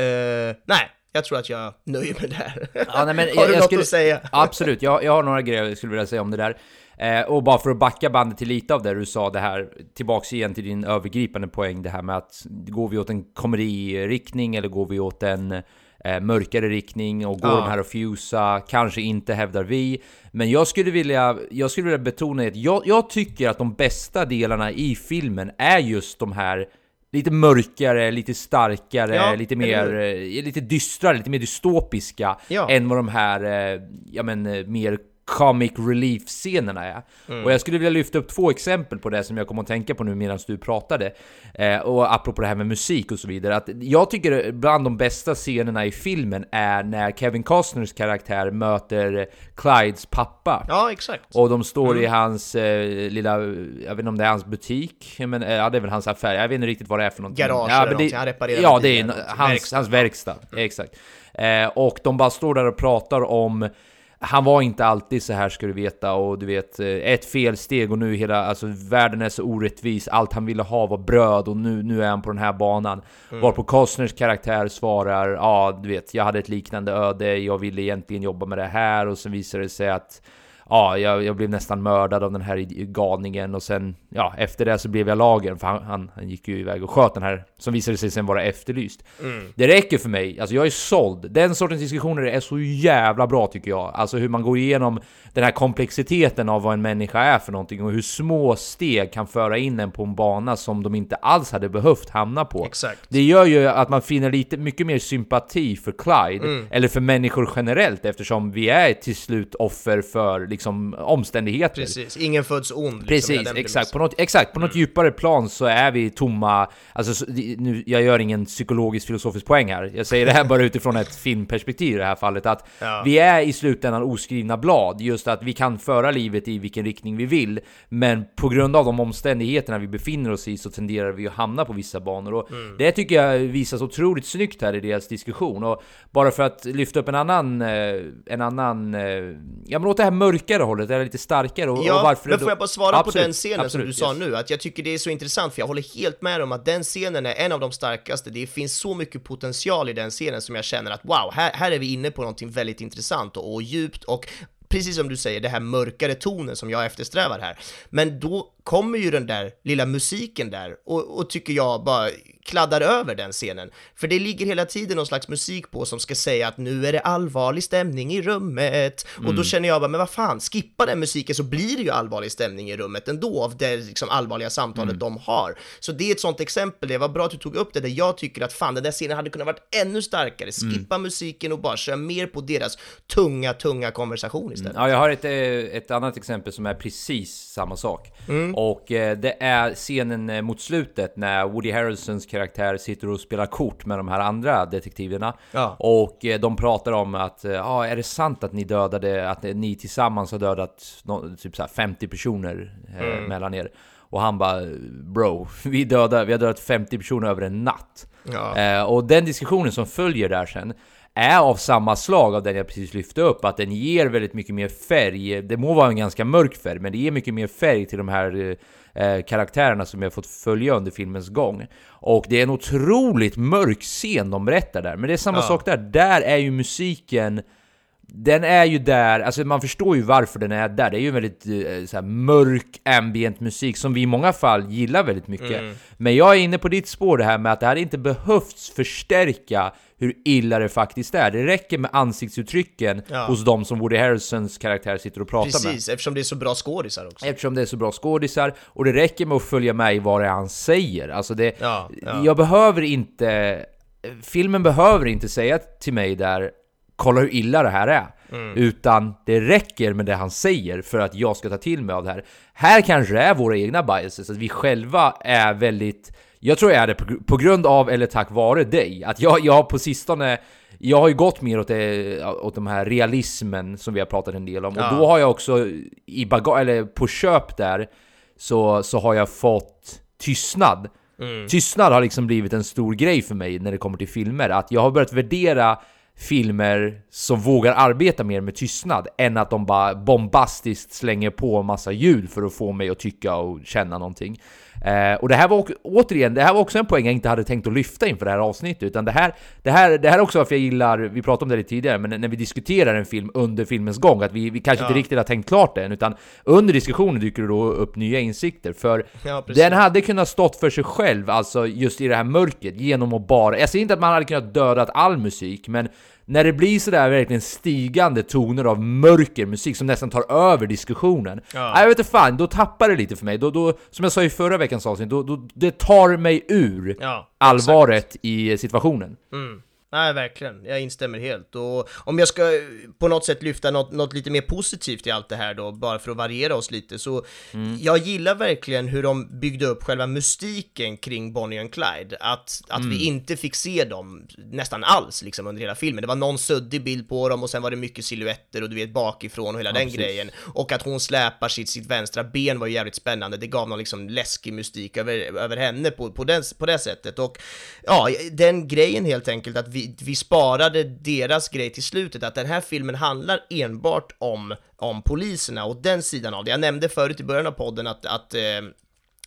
Eh, nej, jag tror att jag nöjer mig där. Ja, nej, men har jag- du jag något skulle- att säga? Absolut, jag, jag har några grejer jag skulle vilja säga om det där. Eh, och bara för att backa bandet till lite av det du sa, det här tillbaks igen till din övergripande poäng, det här med att går vi åt en komediriktning eller går vi åt en eh, mörkare riktning och går Ja. de här att fusa, kanske inte hävdar vi. Men jag skulle vilja, jag skulle vilja betona att jag, jag tycker att de bästa delarna i filmen är just de här lite mörkare, lite starkare, Ja, lite eller mer, hur? eh, lite dystrare, lite mer dystopiska Ja. än vad de här, eh, ja men eh, mer comic relief-scenerna är. Mm. Och jag skulle vilja lyfta upp två exempel på det som jag kom att tänka på nu medan du pratade. Eh, och apropå det här med musik och så vidare, att jag tycker bland de bästa scenerna i filmen är när Kevin Costners karaktär möter Clydes pappa. Ja, exakt. Och de står i hans eh, lilla, jag vet inte om det är hans butik, men eh, ja det är väl hans affär, jag vet inte riktigt vad det är för någonting. Garage ja, eller någonting, han reparerar Ja, det är hans Verkstad, hans verkstad, exakt. Eh, och de bara står där och pratar om han var inte alltid så här ska du veta och du vet eh, ett felsteg och nu hela, alltså världen är så orättvis, allt han ville ha var bröd och nu, nu är han på den här banan. Mm. Varpå Costners karaktär svarar ja du vet jag hade ett liknande öde, jag ville egentligen jobba med det här och sen visar det sig att Ja, jag, jag blev nästan mördad av den här galningen och sen, ja, efter det så blev jag lagen för han, han, han gick ju iväg och sköt den här som visade sig sen vara efterlyst. Det räcker för mig, alltså jag är såld. Den sortens diskussioner är så jävla bra tycker jag. Alltså hur man går igenom den här komplexiteten av vad en människa är för någonting och hur små steg kan föra in en på en bana som de inte alls hade behövt hamna på. Exakt. Det gör ju att man finner lite mycket mer sympati för Clyde, Mm. eller för människor generellt eftersom vi är till slut offer för liksom omständigheter. Precis, ingen föds ond. Liksom, Precis, den exakt. På något, exakt, på något djupare plan så är vi tomma, alltså nu, jag gör ingen psykologisk filosofisk poäng här, jag säger det här bara utifrån ett filmperspektiv i det här fallet, att Ja. vi är i slutändan oskrivna blad, just att vi kan föra livet i vilken riktning vi vill, men på grund av de omständigheterna vi befinner oss i så tenderar vi att hamna på vissa banor, och Mm. det tycker jag visas otroligt snyggt här i deras diskussion, och bara för att lyfta upp en annan, eh, en annan, eh, ja men åt det här mörkare hållet, här lite starkare, och, Ja, och varför men får jag bara svara Absolut, på den scenen som absolut, du sa yes. nu? Att jag tycker det är så intressant, för jag håller helt med om att den scenen är en av de starkaste. Det finns så mycket potential i den scenen som jag känner att wow, här, här är vi inne på någonting väldigt intressant och, och djupt och precis som du säger, det här mörkare tonen som jag eftersträvar här. Men då kommer ju den där lilla musiken där och, och tycker jag bara kladdar över den scenen. För det ligger hela tiden någon slags musik på som ska säga att nu är det allvarlig stämning i rummet. Och Mm. då känner jag bara, men vad fan, skippa den musiken så blir det ju allvarlig stämning i rummet ändå av det liksom allvarliga samtalet Mm. de har. Så det är ett sånt exempel, det var bra att du tog upp det där jag tycker att fan, den där scenen hade kunnat varit ännu starkare. Mm. Skippa musiken och bara köra mer på deras tunga, tunga konversation istället. Ja, jag har ett, eh, ett annat exempel som är precis samma sak. Mm. Och eh, det är scenen eh, mot slutet när Woody Harrelsons karaktär sitter och spelar kort med de här andra detektiverna. Ja. Och eh, de pratar om att, ja, ah, är det sant att ni dödade, att ni tillsammans har dödat typ så här 50 personer eh, Mm. mellan er? Och han bara, bro, vi, dödar, vi har dödat 50 personer över en natt. Ja. Eh, och den diskussionen som följer där sen är av samma slag av den jag precis lyfte upp, att den ger väldigt mycket mer färg. Det må vara en ganska mörk färg, men det ger mycket mer färg till de här eh, karaktärerna som jag fått följa under filmens gång. Och det är en otroligt mörk scen de berättar där, men det är samma Ja. sak där. Där är ju musiken den är ju där, alltså man förstår ju varför den är där. Det är ju väldigt eh, här, mörk ambient musik som vi i många fall gillar väldigt mycket. Mm. Men jag är inne på ditt spår det här med att det hade inte behövts förstärka hur illa det faktiskt är. Det räcker med ansiktsuttrycken Ja. hos de som Woody Harrelsons karaktär sitter och pratar med. Precis, eftersom det är så bra skådisar också. Eftersom det är så bra skådisar, och det räcker med att följa med i vad det är han säger. Alltså det, Ja, ja. Jag behöver inte... Filmen behöver inte säga till mig där Kolla hur illa det här är. Mm. Utan det räcker med det han säger för att jag ska ta till mig av det här. Här kanske det är våra egna biases, att vi själva är väldigt... Jag tror jag är det på, grund av, eller tack vare dig. Att jag, jag på sistone... Jag har ju gått mer åt, det, åt de här realismen som vi har pratat en del om. Ja. Och då har jag också i baga- eller på köp där så, så har jag fått tystnad. Tystnad har liksom blivit en stor grej för mig när det kommer till filmer. Att jag har börjat värdera filmer som vågar arbeta mer med tystnad än att de bara bombastiskt slänger på en massa ljud för att få mig att tycka och känna någonting. Eh, och det här var återigen, det här var också en poäng jag inte hade tänkt att lyfta inför det här avsnittet, utan det här, det här, det här är också varför jag gillar, vi pratade om det lite tidigare, men när vi diskuterar en film under filmens gång, att vi, vi kanske inte riktigt har tänkt klart det än, utan under diskussionen dyker det då upp nya insikter, för Ja, den hade kunnat stått för sig själv, alltså just i det här mörkret, genom att bara, jag säger inte att man hade kunnat döda all musik, men när det blir sådär verkligen stigande toner av mörker musik som nästan tar över diskussionen. Ja. Jag vet inte fan, då tappar det lite för mig. Då, då, som jag sa i förra veckans avsnitt, då, då, det tar mig ur Ja, allvaret i situationen. Nej, verkligen. Jag instämmer helt. Och om jag ska eh, på något sätt lyfta något, något lite mer positivt i allt det här då, bara för att variera oss lite, så jag gillar verkligen hur de byggde upp själva mystiken kring Bonnie och Clyde. Att, att vi inte fick se dem nästan alls liksom under hela filmen. Det var någon suddig bild på dem och sen var det mycket silhuetter och du vet bakifrån och hela den grejen. Och att hon släpar sitt, sitt vänstra ben var ju jävligt spännande. Det gav någon liksom läskig mystik över, över henne på, på, den, på det sättet. Och ja, den grejen helt enkelt att vi, vi sparade deras grej till slutet, att den här filmen handlar enbart om, om poliserna och den sidan av det. Jag nämnde förut i början av podden att, att eh,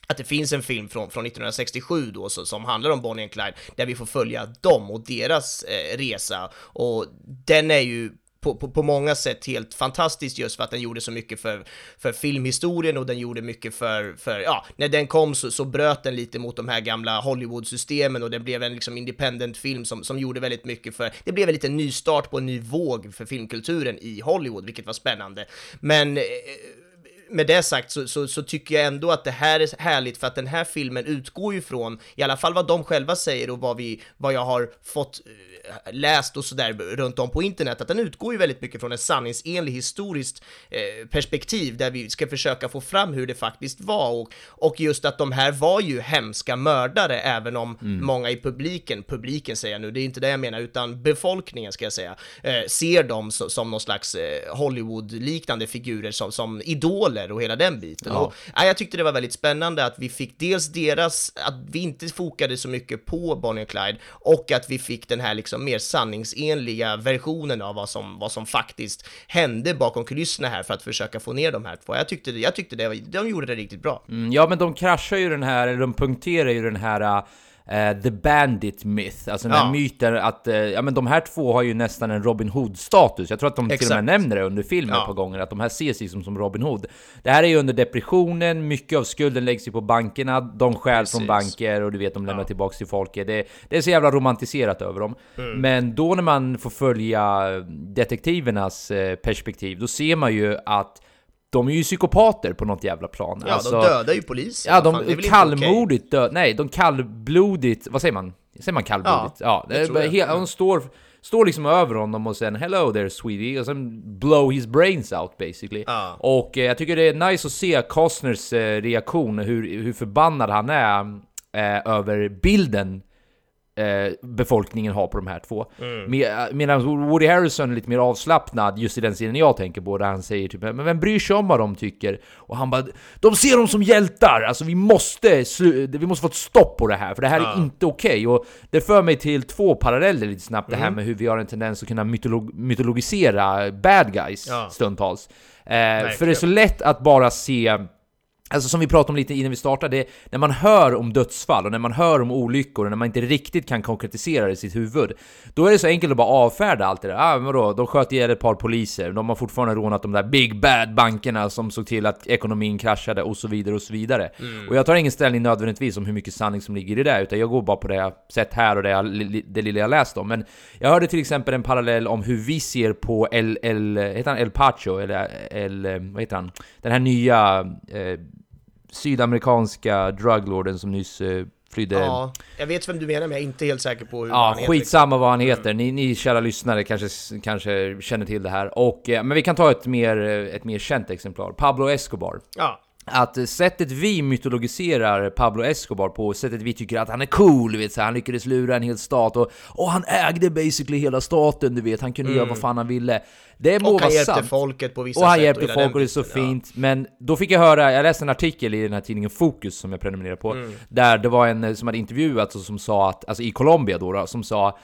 att det finns en film från, från 1967 då så, som handlar om Bonnie och Clyde där vi får följa dem och deras eh, resa och den är ju på, på, på många sätt helt fantastisk just för att den gjorde så mycket för, för filmhistorien och den gjorde mycket för, för ja, när den kom så, så bröt den lite mot de här gamla Hollywood-systemen och den blev en liksom independent film som, som gjorde väldigt mycket för, det blev en liten nystart på en ny våg för filmkulturen i Hollywood, vilket var spännande. Men eh, med det sagt så, så, så, tycker jag ändå att det här är härligt för att den här filmen utgår ju från, i alla fall vad de själva säger och vad, vi, vad jag har fått eh, läst och sådär runt om på internet, att den utgår ju väldigt mycket från en sanningsenlig historiskt eh, perspektiv där vi ska försöka få fram hur det faktiskt var och, och just att de här var ju hemska mördare även om många i publiken, publiken säger jag nu, det är inte det jag menar, utan befolkningen ska jag säga, eh, ser dem som någon slags eh, Hollywood-liknande figurer som, som idoler och hela den biten. Ja. Och, ja, jag tyckte det var väldigt spännande att vi fick dels deras, att vi inte fokade så mycket på Bonnie och Clyde och att vi fick den här liksom mer sanningsenliga versionen av vad som, vad som faktiskt hände bakom kulisserna här för att försöka få ner de här två. Jag tyckte, jag tyckte det, var- de gjorde det riktigt bra. Mm, ja, men de kraschar ju den här, eller de punkterar ju den här eh, The Bandit Myth, alltså den här Ja. myten att, eh, ja men de här två har ju nästan en Robin Hood-status. Jag tror att de till och med Exakt. nämner det under filmen Ja. ett par gånger, att de här ses liksom som Robin Hood. Det här är ju under depressionen, mycket av skulden läggs ju på bankerna, de stjäl från Precis. banker och du vet, de lämnar tillbaks till folket. Det, det är så jävla romantiserat över dem. Mm. Men då när man får följa detektivernas eh, perspektiv, då ser man ju att de är ju psykopater på något jävla plan. Ja, Alltså- de dödar ju polisen. Ja, fan, det de inte kallmodigt död... Nej, de kallblodigt... Vad säger man? Säger man kallblodigt? Ja, det det he- de står, står liksom över honom och sen 'Hello there sweetie' och sen blow his brains out basically. Ja. Och eh, jag tycker det är nice att se Costners eh, reaktion, hur, hur förbannad han är eh, över bilden eh, befolkningen har på de här två. Med, medan Woody Harrison är lite mer avslappnad just i den scenen jag tänker på, där han säger typ Men vem bryr sig om vad de tycker? Och han bara De ser dem som hjältar! Alltså vi måste, vi måste få ett stopp på det här, för det här är inte okej. Och det för mig till två paralleller lite snabbt, det här med hur vi har en tendens att kunna mytolog- mytologisera bad guys Ja. stundtals. Eh, för det är så lätt att bara se Alltså som vi pratade om lite innan vi startade, när man hör om dödsfall och när man hör om olyckor och när man inte riktigt kan konkretisera det i sitt huvud Då är det så enkelt att bara avfärda allt det där. Ah, vadå, de sköt ihjäl ett par poliser, de har fortfarande rånat de där big bad bankerna som såg till att ekonomin kraschade och så vidare och så vidare. Och jag tar ingen ställning nödvändigtvis om hur mycket sanning som ligger i det där, utan jag går bara på det jag sett här och det, jag, det lilla jag läst om. Men jag hörde till exempel en parallell om hur vi ser på El, El, heter han El Pacho? Eller El, vad heter han? Den här nya eh, sydamerikanska druglorden som nyss eh, flydde... Ja, jag vet vem du menar men jag är inte helt säker på hur Ja, han heter. skitsamma vad han heter. Ni, ni kära lyssnare kanske, kanske känner till det här. Och, eh, men vi kan ta ett mer, eh, ett mer känt exemplar. Pablo Escobar. Ja, Att sättet vi mytologiserar Pablo Escobar på, sättet vi tycker att han är cool, du vet, så här, han lyckades lura en hel stat och, och han ägde basically hela staten, du vet, han kunde göra vad fan han ville. Det må Mm. och han vara hjälpte sant. folket på vissa Och han sätt. hjälpte folk och det är så biten, ja. fint. Men då fick jag höra, jag läste en artikel i den här tidningen Fokus som jag prenumererar på, Mm. där det var en som hade intervjuats och som sa att, alltså i Colombia då, då som sa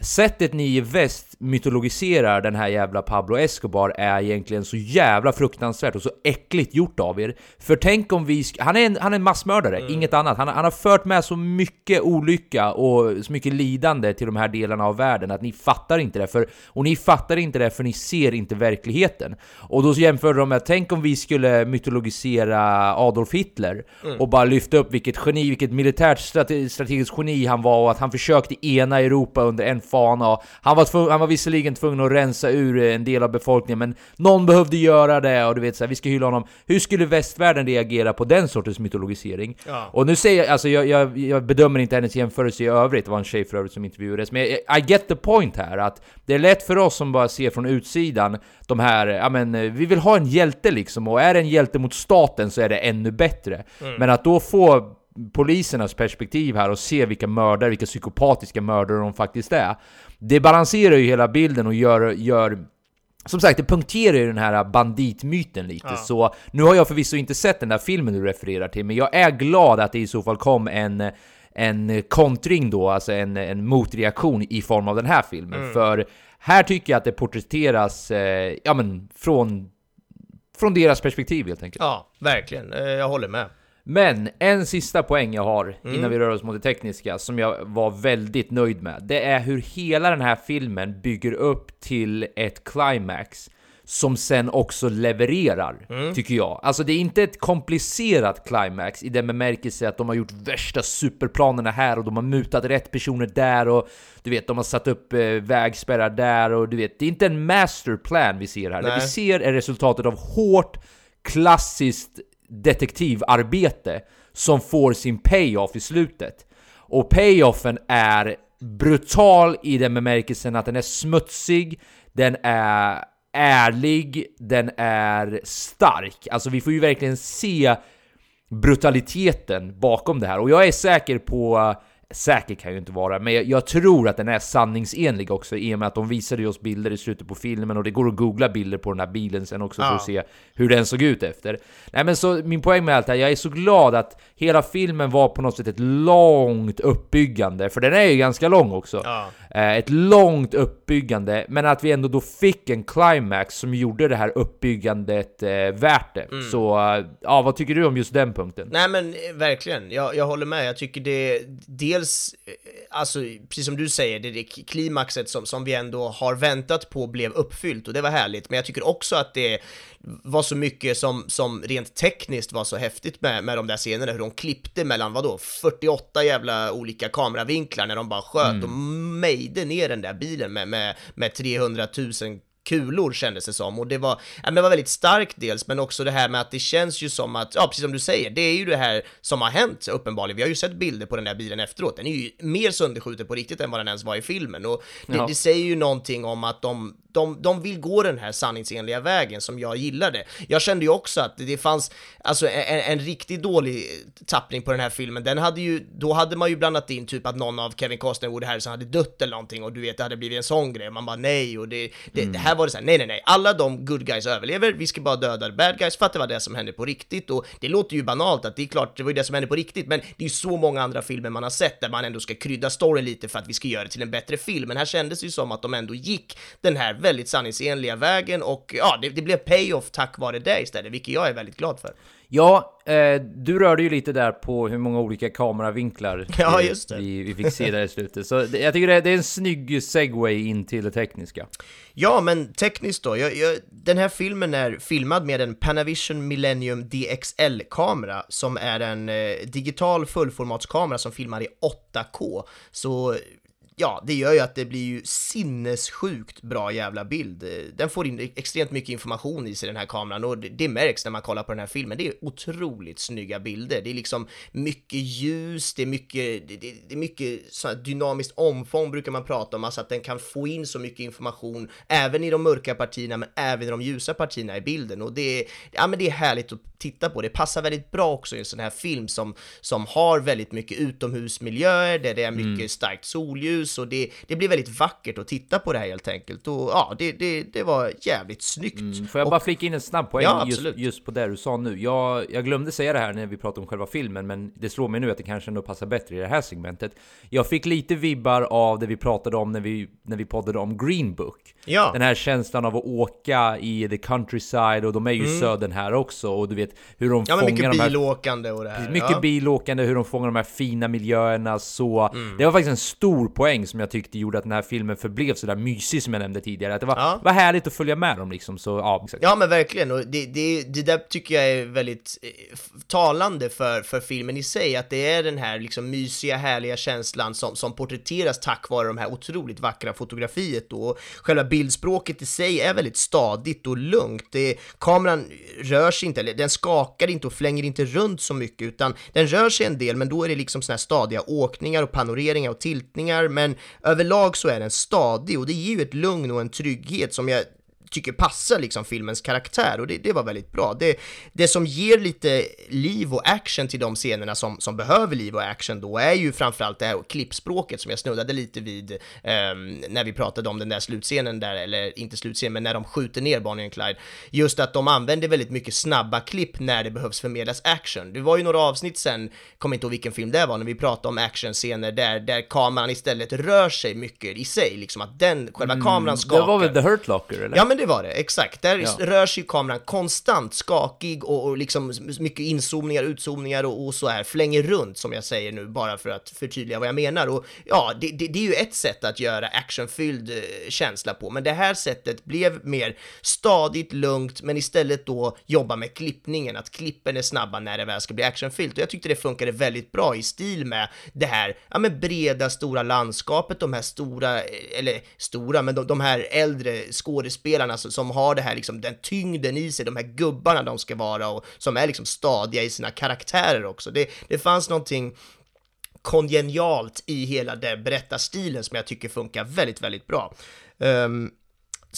sättet ni i väst mytologiserar den här jävla Pablo Escobar är egentligen så jävla fruktansvärt och så äckligt gjort av er. För tänk om vi... Han är en, han är en massmördare, inget annat. Han, har- han har fört med så mycket olycka och så mycket lidande till de här delarna av världen att ni fattar inte det. För, och ni fattar inte det för ni ser inte verkligheten. Och då jämför de med, tänk om vi skulle mytologisera Adolf Hitler och bara lyfta upp vilket geni, vilket militärt strate strategiskt geni han var och att han försökte ena Europa under en fana. Och Han var, tvung, han var visserligen tvungen att rensa ur en del av befolkningen, men någon behövde göra det och du vet så här, vi ska hylla honom. Hur skulle västvärlden reagera på den sortens mytologisering? Och nu säger jag, alltså jag, jag, jag bedömer inte hennes jämförelse i övrigt, det var en tjej för övrigt som intervjuades, men I get the point här, att det är lätt för oss som bara ser från utsidan de här, ja men vi vill ha en hjälte liksom, och är det en hjälte mot staten så är det ännu bättre. Men att då få polisernas perspektiv här och se vilka mördare, vilka psykopatiska mördare de faktiskt är. Det balanserar ju hela bilden och gör, gör som sagt, det punkterar ju den här banditmyten lite, så nu har jag förvisso inte sett den där filmen du refererar till, men jag är glad att det i så fall kom en en kontring då, alltså en, en motreaktion i form av den här filmen. För här tycker jag att det porträtteras, eh, ja men från, från deras perspektiv helt enkelt. Ja, verkligen. Eh, Jag håller med. Men en sista poäng jag har innan vi rör oss mot det tekniska som jag var väldigt nöjd med. Det är hur hela den här filmen bygger upp till ett climax som sen också levererar, tycker jag. Alltså det är inte ett komplicerat climax i den bemärkelse att de har gjort värsta superplanerna här och de har mutat rätt personer där och du vet, de har satt upp eh, vägspärrar där och du vet, det är inte en masterplan vi ser här. Det Nej. vi ser är resultatet av hårt, klassiskt detektivarbete som får sin payoff i slutet. Och payoffen är brutal i den bemärkelsen att den är smutsig, den är ärlig, den är stark. Alltså vi får ju verkligen se brutaliteten bakom det här. Och jag är säker på, säker kan jag ju inte vara, men jag, jag tror att den är sanningsenlig också i och med att de visade oss bilder i slutet på filmen och det går att googla bilder på den här bilen sen också för Ja. att se hur den såg ut efter. Nej men så min poäng med allt det här, jag är så glad att hela filmen var på något sätt ett långt uppbyggande, för den är ju ganska lång också. Ja. Eh, ett långt uppbyggande, men att vi ändå då fick en climax som gjorde det här uppbyggandet eh, värt det. Mm. Så, ja vad tycker du om just den punkten? Nej men eh, verkligen, jag, jag håller med. Jag tycker det, dels, alltså precis som du säger, det, det klimaxet som, som vi ändå har väntat på blev uppfyllt och det var härligt. Men jag tycker också att det var så mycket som, som rent tekniskt var så häftigt med, med de där scenerna, hur de klippte mellan, vadå, 48 jävla olika kameravinklar när de bara sköt och mejde ner den där bilen med, med, med 300 000 kulor kändes det som och det var, ja, men det var väldigt starkt dels men också det här med att det känns ju som att, ja precis som du säger, det är ju det här som har hänt uppenbarligen. Vi har ju sett bilder på den där bilen efteråt, den är ju mer sönderskjuten på riktigt än vad den ens var i filmen och det, Ja. det säger ju någonting om att de de, de vill gå den här sanningsenliga vägen som jag gillade. Jag kände ju också att det fanns, alltså en, en riktigt dålig tappning på den här filmen, den hade ju, då hade man ju blandat in typ att någon av Kevin Costner och Woody Harrelson hade dött eller någonting och du vet, det hade blivit en sån grej, man bara nej och det, det, det här var det så här, nej nej nej, alla de good guys överlever, vi ska bara döda bad guys för att det var det som hände på riktigt. Och det låter ju banalt att det är klart, det var ju det som hände på riktigt, men det är ju så många andra filmer man har sett där man ändå ska krydda storyn lite för att vi ska göra det till en bättre film, men här kändes det ju som att de ändå gick den här väldigt sanningsenliga vägen och ja, det, det blev payoff tack vare det istället, vilket jag är väldigt glad för. Ja, eh, du rörde ju lite där på hur många olika kameravinklar Ja. Vi, vi fick se där i slutet. Så det, jag tycker det, det är en snygg segway in till det tekniska. Ja, men tekniskt då. Jag, jag, den här filmen är filmad med en Panavision Millennium DXL-kamera som är en eh, digital fullformatskamera som filmar i 8K. Så ja, det gör ju att det blir ju sinnessjukt bra jävla bild. Den får in extremt mycket information i sig den här kameran och det, det märks när man kollar på den här filmen. Det är otroligt snygga bilder. Det är liksom mycket ljus, det är mycket, det, det, det är mycket dynamiskt omfång brukar man prata om, alltså att den kan få in så mycket information även i de mörka partierna men även i de ljusa partierna i bilden och det är, ja men det är härligt att titta på. Det passar väldigt bra också i en sån här film som, som har väldigt mycket utomhusmiljöer, där det är mycket starkt solljus solljus och det, det blir väldigt vackert att titta på det här helt enkelt. Och ja, det, det, det var jävligt snyggt. Mm, får jag och, bara flika in en snabb poäng Ja, just, just på det du sa nu? Jag, jag glömde säga det här när vi pratade om själva filmen, men det slår mig nu att det kanske ändå passar bättre i det här segmentet. Jag fick lite vibbar av det vi pratade om när vi, när vi poddade om Green Book. Ja. Den här känslan av att åka i the countryside, och de är ju i södern här också, och du vet hur de Mm. ja, fångar mycket de här bilåkande och det här. mycket ja. bilåkande, hur de fångar de här fina miljöerna så... Mm. Det var faktiskt en stor poäng som jag tyckte gjorde att den här filmen förblev sådär mysig som jag nämnde tidigare. Att det var, Ja. var härligt att följa med dem liksom, så ja. Exakt. Ja men verkligen, och det, det, det där tycker jag är väldigt eh, talande för, för filmen i sig, att det är den här liksom mysiga, härliga känslan som, som porträtteras tack vare de här otroligt vackra fotografiet då. Och själva bildspråket i sig är väldigt stadigt och lugnt. Det, kameran rör sig inte, eller den skakar inte och flänger inte runt så mycket, utan den rör sig en del, men då är det liksom såna här stadiga åkningar och panoreringar och tiltningar, men men överlag så är den stadig och det ger ju ett lugn och en trygghet som jag tycker passar liksom filmens karaktär och det, det var väldigt bra. Det, det som ger lite liv och action till de scenerna som, som behöver liv och action då är ju framförallt det här klippspråket som jag snuddade lite vid ehm, när vi pratade om den där slutscenen där, eller inte slutscenen, men när de skjuter ner Bonnie och Clyde. Just att de använder väldigt mycket snabba klipp när det behövs förmedlas action. Det var ju några avsnitt sen, kommer inte ihåg vilken film det var, när vi pratade om actionscener där, där kameran istället rör sig mycket i sig, liksom att den, själva kameran skakar. Det var väl The Hurt Locker eller? Ja men det var det, exakt. Där Ja. rör sig kameran konstant skakig och, och liksom mycket inzoomningar, utzoomningar och, och så här, flänger runt som jag säger nu bara för att förtydliga vad jag menar. Och ja, det, det, det är ju ett sätt att göra actionfylld eh, känsla på, men det här sättet blev mer stadigt, lugnt, men istället då jobba med klippningen, att klippen är snabba när det väl ska bli actionfyllt. Och jag tyckte det funkade väldigt bra i stil med det här, ja men breda, stora landskapet, de här stora, eh, eller stora, men de, de här äldre skådespelarna som, som har det här liksom, den tyngden i sig, de här gubbarna de ska vara och som är liksom stadiga i sina karaktärer också. Det, det fanns någonting kongenialt i hela den berättarstilen som jag tycker funkar väldigt, väldigt bra. Um,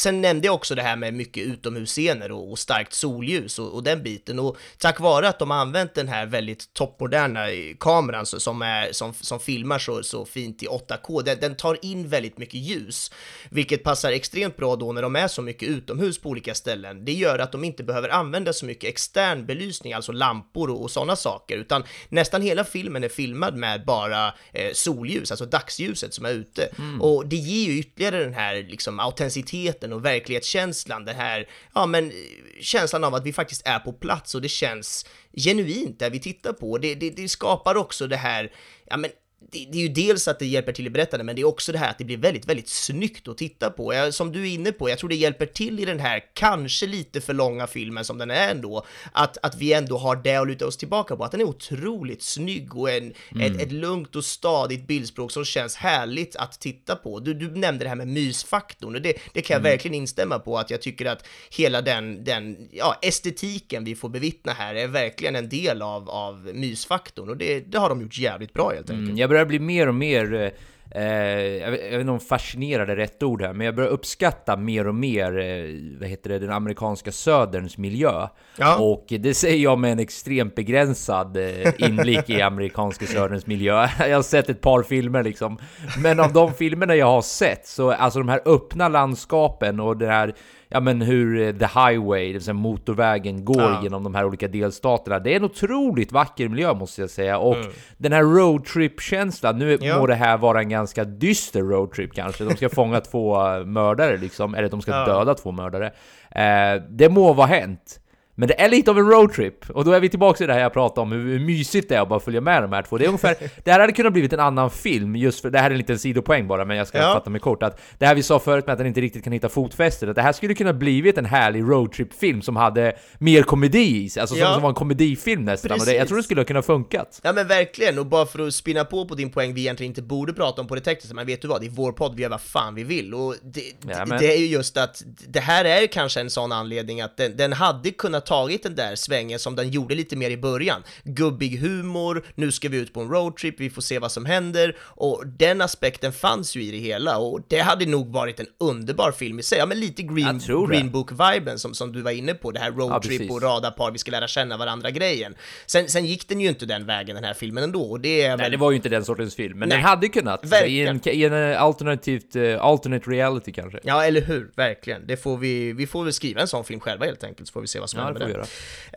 Sen nämnde jag också det här med mycket utomhusscener och, och starkt solljus och, och den biten och tack vare att de har använt den här väldigt toppmoderna eh, kameran så, som, är, som, som filmar så, så fint i 8K, den, den tar in väldigt mycket ljus, vilket passar extremt bra då när de är så mycket utomhus på olika ställen. Det gör att de inte behöver använda så mycket extern belysning, alltså lampor och, och sådana saker, utan nästan hela filmen är filmad med bara eh, solljus, alltså dagsljuset som är ute. Och det ger ju ytterligare den här liksom autenticiteten och verklighetskänslan, den här, ja men känslan av att vi faktiskt är på plats och det känns genuint där vi tittar på. Det, det, det skapar också det här, ja men det, det är ju dels att det hjälper till i berättandet, men det är också det här att det blir väldigt, väldigt snyggt att titta på. Jag, som du är inne på, jag tror det hjälper till i den här kanske lite för långa filmen som den är ändå, att, att vi ändå har det att luta oss tillbaka på, att den är otroligt snygg och en, ett, ett lugnt och stadigt bildspråk som känns härligt att titta på. Du, du nämnde det här med mysfaktorn och det, det kan jag verkligen instämma på, att jag tycker att hela den, den ja, estetiken vi får bevittna här är verkligen en del av, av mysfaktorn och det, det har de gjort jävligt bra helt enkelt. Mm, börjar bli mer och mer Eh, jag, vet, jag vet inte om fascinerad är rätt ord här, men jag börjar uppskatta mer och mer eh, vad heter det, den amerikanska söderns miljö. Ja. Och det säger jag med en extremt begränsad eh, inblick i amerikanska söderns miljö. Jag har sett ett par filmer liksom. Men av de filmerna jag har sett, så alltså de här öppna landskapen och det här ja men hur eh, the highway, det vill säga motorvägen, går Ja. genom de här olika delstaterna. Det är en otroligt vacker miljö måste jag säga. Och Mm. den här roadtrip-känslan, nu Ja. må det här vara en ganska dyster roadtrip kanske. De ska fånga två eh, mördare liksom, eller de ska Ja. döda två mördare. Eh, det må vara hänt. Men det är lite av en roadtrip, och då är vi tillbaka till det här jag pratade om, hur, mysigt det är att bara följa med de här två. Det är ungefär, det här hade kunnat blivit en annan film, just för, det här är en liten sidopoäng bara, men jag ska Ja. fatta mig kort. Att det här vi sa förut med att den inte riktigt kan hitta fotfästet, att det här skulle kunna blivit en härlig roadtrip-film som hade mer komedi i sig, alltså som, Ja. som var en komedifilm nästan. Och det, jag tror det skulle ha kunnat funkat. Ja men verkligen, och bara för att spinna på på din poäng vi egentligen inte borde prata om på det tekniska, men vet du vad, det är vår podd, vi gör vad fan vi vill, och det, Jajamän. det är ju just att det här är kanske en sån anledning att den, den hade kunnat tagit den där svängen som den gjorde lite mer i början. Gubbig humor, nu ska vi ut på en roadtrip, vi får se vad som händer, och den aspekten fanns ju i det hela, och det hade nog varit en underbar film i sig. Ja, men lite Green, green Book-viben som, som du var inne på, det här roadtrip precis. och radarpar, vi ska lära känna varandra-grejen. Sen, sen gick den ju inte den vägen, den här filmen ändå, och det är Nej, väl... det var ju inte den sortens film, men Nej. den hade kunnat. I Verkligen. en, i en eh, alternativt, eh, alternate reality kanske. Ja, eller hur? Verkligen. Det får vi, vi får väl skriva en sån film själva helt enkelt, så får vi se vad som Ja, händer det.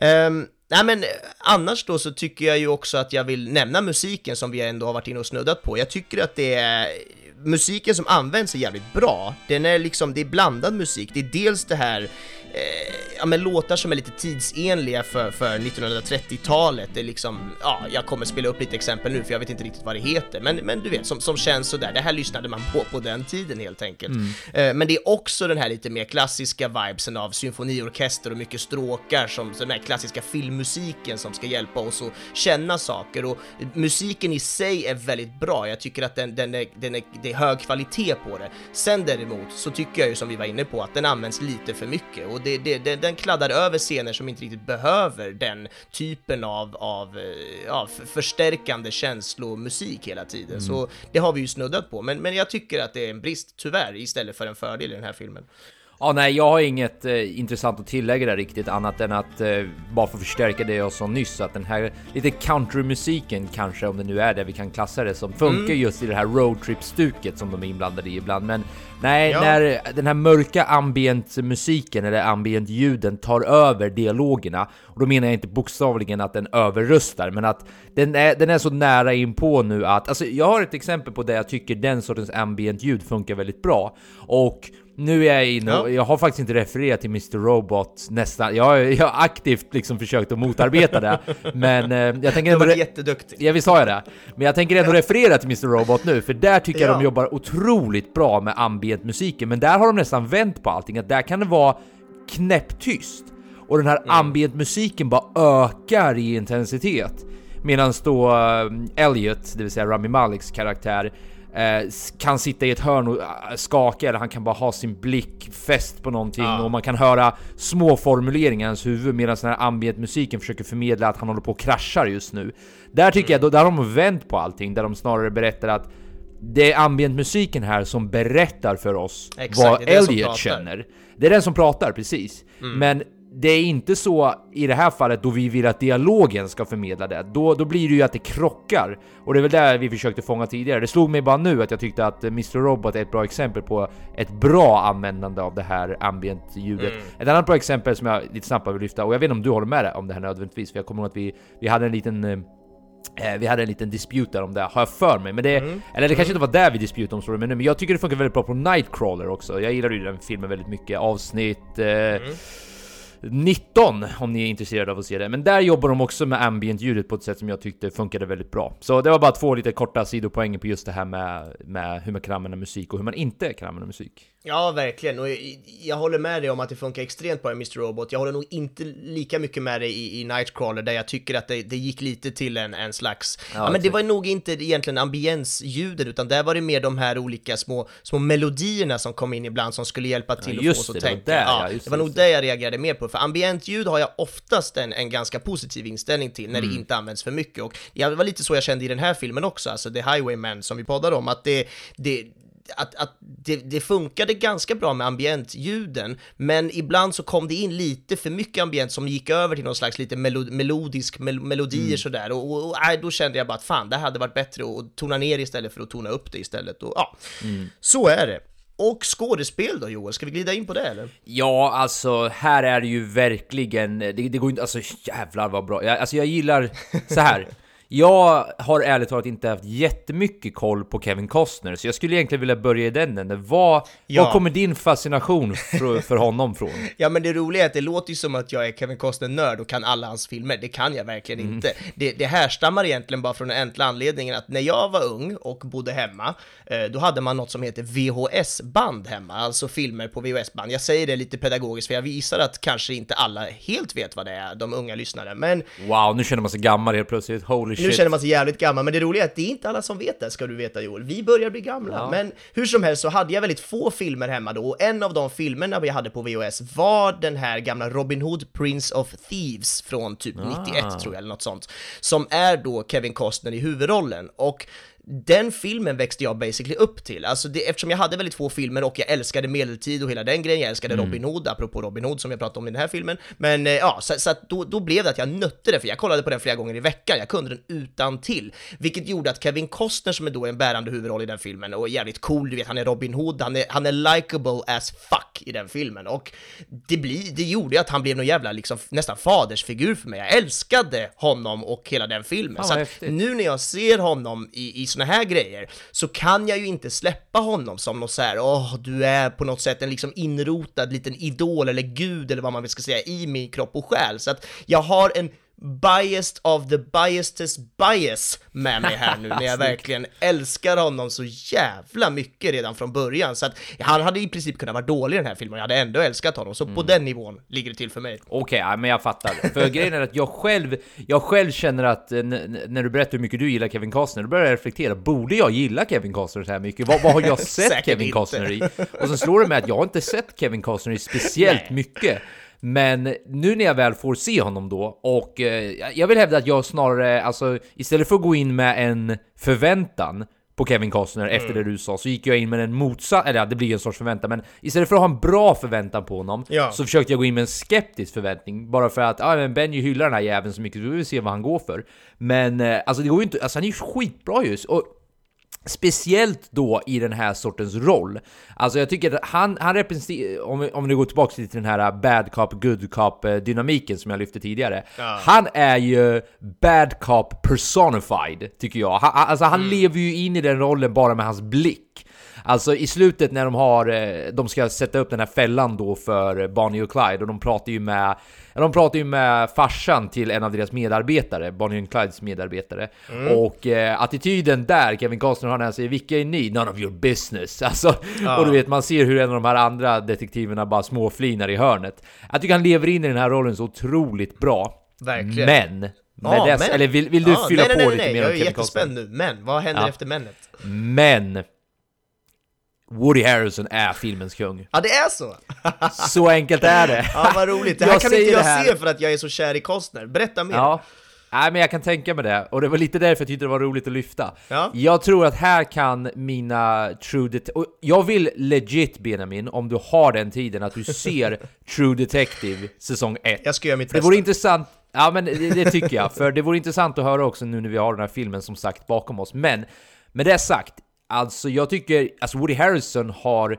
Ehm, nej men eh, annars då så tycker jag ju också att jag vill nämna musiken som vi ändå har varit inne och snuddat på. Jag tycker att det är musiken som används är jävligt bra. Den är liksom, det är blandad musik. Det är dels det här eh, ja men låtar som är lite tidsenliga för, för 1930-talet. Det är liksom, ja, jag kommer spela upp lite exempel nu för jag vet inte riktigt vad det heter, men, men du vet, som, som känns sådär. Det här lyssnade man på på den tiden helt enkelt. Eh, men det är också den här lite mer klassiska vibesen av symfoniorkester och mycket stråkar som, som den här klassiska filmmusiken som ska hjälpa oss att känna saker och musiken i sig är väldigt bra. Jag tycker att den, den är, den är, det är hög kvalitet på det. Sen däremot så tycker jag ju som vi var inne på att den används lite för mycket och det, det, den, den kladdar över scener som inte riktigt behöver den typen av, av eh, ja, förstärkande känslomusik hela tiden. Så det har vi ju snuddat på, men, men jag tycker att det är en brist tyvärr istället för en fördel i den här filmen. Ja, nej, jag har inget eh, intressant att tillägga där riktigt annat än att eh, bara för att förstärka det jag sa nyss att den här lite countrymusiken kanske, om det nu är det vi kan klassa det som, funkar Mm. just i det här roadtrip-stuket som de är inblandade i ibland. Men nej, Ja. när den här mörka ambient-musiken eller ambient-ljuden tar över dialogerna, och då menar jag inte bokstavligen att den överröstar, men att den är, den är så nära in på nu att, alltså jag har ett exempel på där jag tycker den sortens ambient-ljud funkar väldigt bra, och nu är jag inne och Ja. jag har faktiskt inte refererat till Mr. Robot nästan. Jag, har- jag har aktivt liksom försökt att motarbeta det, men eh, jag tänker Du ändå... var re- jätteduktig. Ja visst har jag det. Men jag tänker ändå referera till Mr. Robot nu, för där tycker jag Ja. de jobbar otroligt bra med ambient-musiken, men där har de nästan vänt på allting, att där kan det vara knäpptyst. Och den här Mm. ambient-musiken bara ökar i intensitet. Medan då eh, Elliot, det vill säga Rami Maleks karaktär, eh, kan sitta i ett hörn och eh, skaka, eller han kan bara ha sin blick fäst på någonting Ja. och man kan höra små formuleringar i hans huvud medan den här ambient-musiken försöker förmedla att han håller på och kraschar just nu. Där tycker jag, då, där har de vänt på allting, där de snarare berättar att det är ambient-musiken här som berättar för oss Exakt, vad Elliot känner. Det är den som pratar, precis. Mm. Men det är inte så i det här fallet då vi vill att dialogen ska förmedla det. Då, då blir det ju att det krockar. Och det är väl där vi försökte fånga tidigare. Det slog mig bara nu att jag tyckte att eh, Mr. Robot är ett bra exempel på ett bra användande av det här ambient-ljudet. Mm. Ett annat bra exempel som jag lite snabbt vill lyfta, och jag vet inte om du håller med om det här nödvändigtvis, för jag kommer ihåg att vi, vi hade en liten eh, Eh, vi hade en liten dispute där om det, har jag för mig. Men det, Mm. Eller det kanske inte var där vi disputade om storyn, nu, men jag tycker det funkar väldigt bra på Nightcrawler också. Jag gillar ju den filmen väldigt mycket. Avsnitt eh, Mm. 19 om ni är intresserade av att se det. Men där jobbar de också med ambient-ljudet på ett sätt som jag tyckte funkade väldigt bra. Så det var bara två lite korta sidopoänger på just det här med, med hur man kan använda musik och hur man inte kan använda musik. Ja, verkligen. Och jag, jag håller med dig om att det funkar extremt bra i Mr. Robot. Jag håller nog inte lika mycket med dig i, i Nightcrawler, där jag tycker att det, det gick lite till en, en slags... Ja, men det var nog inte egentligen ambiensljudet, utan där var det mer de här olika små, små melodierna som kom in ibland som skulle hjälpa till Ja, att just få oss att det, det var tänka. där, ja, ja, just det var nog det jag reagerade mer på, för ambientljud har jag oftast en, en ganska positiv inställning till när Mm. det inte används för mycket. Och ja, det var lite så jag kände i den här filmen också, alltså The Highwayman som vi poddade om, att det, det att, att det, det funkade ganska bra med ambientljuden, men ibland så kom det in lite för mycket ambient som gick över till någon slags lite melo, melodisk mel, melodier Mm. sådär och, och, och då kände jag bara att fan, det hade varit bättre att tona ner istället för att tona upp det istället och ja, Mm. så är det. Och skådespel då Joel, ska vi glida in på det eller? Ja, alltså här är det ju verkligen, det, det går inte, alltså jävlar vad bra. Jag, alltså jag gillar, så här. Jag har ärligt talat inte haft jättemycket koll på Kevin Costner, så jag skulle egentligen vilja börja i den änden. Vad, Ja. vad kommer din fascination för, för honom från? Ja men det roliga är att det låter ju som att jag är Kevin Costner-nörd och kan alla hans filmer, det kan jag verkligen Mm. inte. Det, det härstammar egentligen bara från den enkla anledningen att när jag var ung och bodde hemma, eh, då hade man något som heter VHS-band hemma, alltså filmer på VHS-band. Jag säger det lite pedagogiskt för jag visar att kanske inte alla helt vet vad det är, de unga lyssnare, men Wow, nu känner man sig gammal helt plötsligt. Holy nu känner man sig jävligt gammal, men det roliga är att det är inte alla som vet det, ska du veta Joel. Vi börjar bli gamla. Ja. Men hur som helst så hade jag väldigt få filmer hemma då, och en av de filmerna vi hade på VHS var den här gamla Robin Hood Prince of Thieves från typ 91 Ah. tror jag, eller något sånt. Som är då Kevin Costner i huvudrollen. Och den filmen växte jag basically upp till, alltså det, eftersom jag hade väldigt få filmer och jag älskade medeltid och hela den grejen, jag älskade Mm. Robin Hood, apropå Robin Hood som jag pratade om i den här filmen, men eh, ja, så, så att då, då blev det att jag nötte det, för jag kollade på den flera gånger i veckan, jag kunde den utan till. Vilket gjorde att Kevin Costner som är då en bärande huvudroll i den filmen och är jävligt cool, du vet, han är Robin Hood, han är, han är likable as fuck i den filmen. Och det, blir, det gjorde att han blev någon jävla liksom nästan fadersfigur för mig, jag älskade honom och hela den filmen, Fan, så att nu när jag ser honom i, i såna här grejer så kan jag ju inte släppa honom som något så här, åh, du är på något sätt en liksom inrotad liten idol eller gud eller vad man ska säga i min kropp och själ. Så att jag har en biased of the biasedest bias med mig här nu när jag verkligen älskar honom så jävla mycket redan från början. Så att han hade i princip kunnat vara dålig i den här filmen, jag hade ändå älskat honom. Så på den nivån ligger det till för mig. Okej, ja, men jag fattar. För grejen är att jag själv, jag själv känner att eh, när du berättar hur mycket du gillar Kevin Costner, då börjar jag reflektera. Borde jag gilla Kevin Costner så här mycket? Vad, vad har jag sett Kevin inte. Costner i? Och så slår det mig att jag har inte sett Kevin Costner i speciellt Nej. mycket. Men nu när jag väl får se honom då, och eh, jag vill hävda att jag snarare, alltså istället för att gå in med en förväntan på Kevin Costner efter Mm. det du sa, så gick jag in med en motsatt, eller ja, det blir en sorts förväntan, men istället för att ha en bra förväntan på honom, Ja. så försökte jag gå in med en skeptisk förväntning, bara för att ah, men Benji hyllar den här jäveln så mycket, så vi vill se vad han går för. Men eh, alltså det går ju inte, alltså han är ju skitbra just, och Speciellt då i den här sortens roll. Alltså jag tycker att han, han representerar, om, vi- om vi går tillbaka till den här bad cop, good cop eh, dynamiken som jag lyfte tidigare. Han är ju bad cop personified, tycker jag. Han, alltså han lever ju in i den rollen bara med hans blick. Alltså i slutet när de har, eh, de ska sätta upp den här fällan då för Bonnie och Clyde och de pratar ju med, ja, de pratar ju med farsan till en av deras medarbetare, Bonnie och Clydes medarbetare. Och eh, attityden där, Kevin Costner har när han säger 'Vilka är ni? None of your business' Alltså, och du vet man ser hur en av de här andra detektiverna bara småflinar i hörnet. Jag tycker han lever in i den här rollen så otroligt bra. Verkligen. Men! Ja, dess, men. Eller vill, vill du Ja, fylla nej, nej, på nej, lite nej, mer jag är Kevin Costner? jättespänd nu, men vad händer Ja. efter männet? Men! Woody Harrelson är filmens kung. Ja, det är så! Så enkelt är det. Ja, vad roligt. Det här Jag kan inte jag det här. se för att jag är så kär i Costner. Berätta mer. Ja. Nej men jag kan tänka mig det, och det var lite därför jag tyckte det var roligt att lyfta. Ja. Jag tror att här kan mina True Detective... Jag vill legit Benjamin, om du har den tiden, att du ser True Detective säsong 1. Jag ska göra mitt Det bästa. vore intressant, ja men det, det tycker jag, för det vore intressant att höra också nu när vi har den här filmen som sagt bakom oss. Men med det sagt, alltså jag tycker, alltså Woody Harrelson har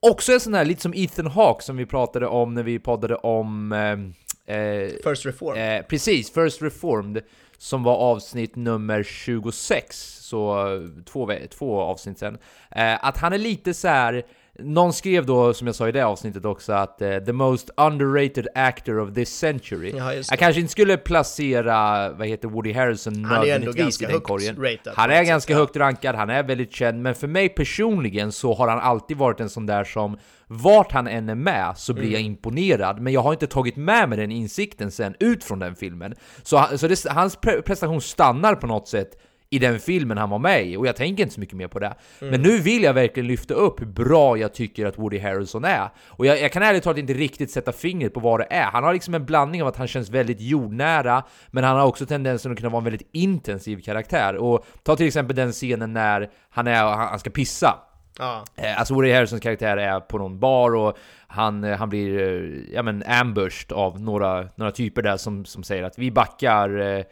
också en sån här, lite som Ethan Hawke som vi pratade om när vi poddade om... Eh, eh, First Reform. Eh, precis, First Reformed, som var avsnitt nummer 26, så eh, två, två avsnitt sen. Eh, att han är lite så här. Någon skrev då, som jag sa i det avsnittet också, att eh, the most underrated actor of this century. Ja, jag kanske inte skulle placera, vad heter Woody Harrelson Han nödvändigtvis ganska i den korgen. Han är ganska högt rankad, han är väldigt känd, men för mig personligen så har han alltid varit en sån där som vart han än är med så blir Mm. jag imponerad, men jag har inte tagit med mig den insikten sen ut från den filmen. Så, så det, hans pre prestation stannar på något sätt i den filmen han var med i, och jag tänker inte så mycket mer på det. Mm. Men nu vill jag verkligen lyfta upp hur bra jag tycker att Woody Harrelson är. Och jag, jag kan ärligt talat inte riktigt sätta fingret på vad det är. Han har liksom en blandning av att han känns väldigt jordnära, men han har också tendensen att kunna vara en väldigt intensiv karaktär. Och ta till exempel den scenen när han, är, han, ska pissa. Ja. Eh, Alltså Woody Harrelsons karaktär är på någon bar och han, eh, han blir eh, ja, men ambushed av några, några typer där som, som säger att vi backar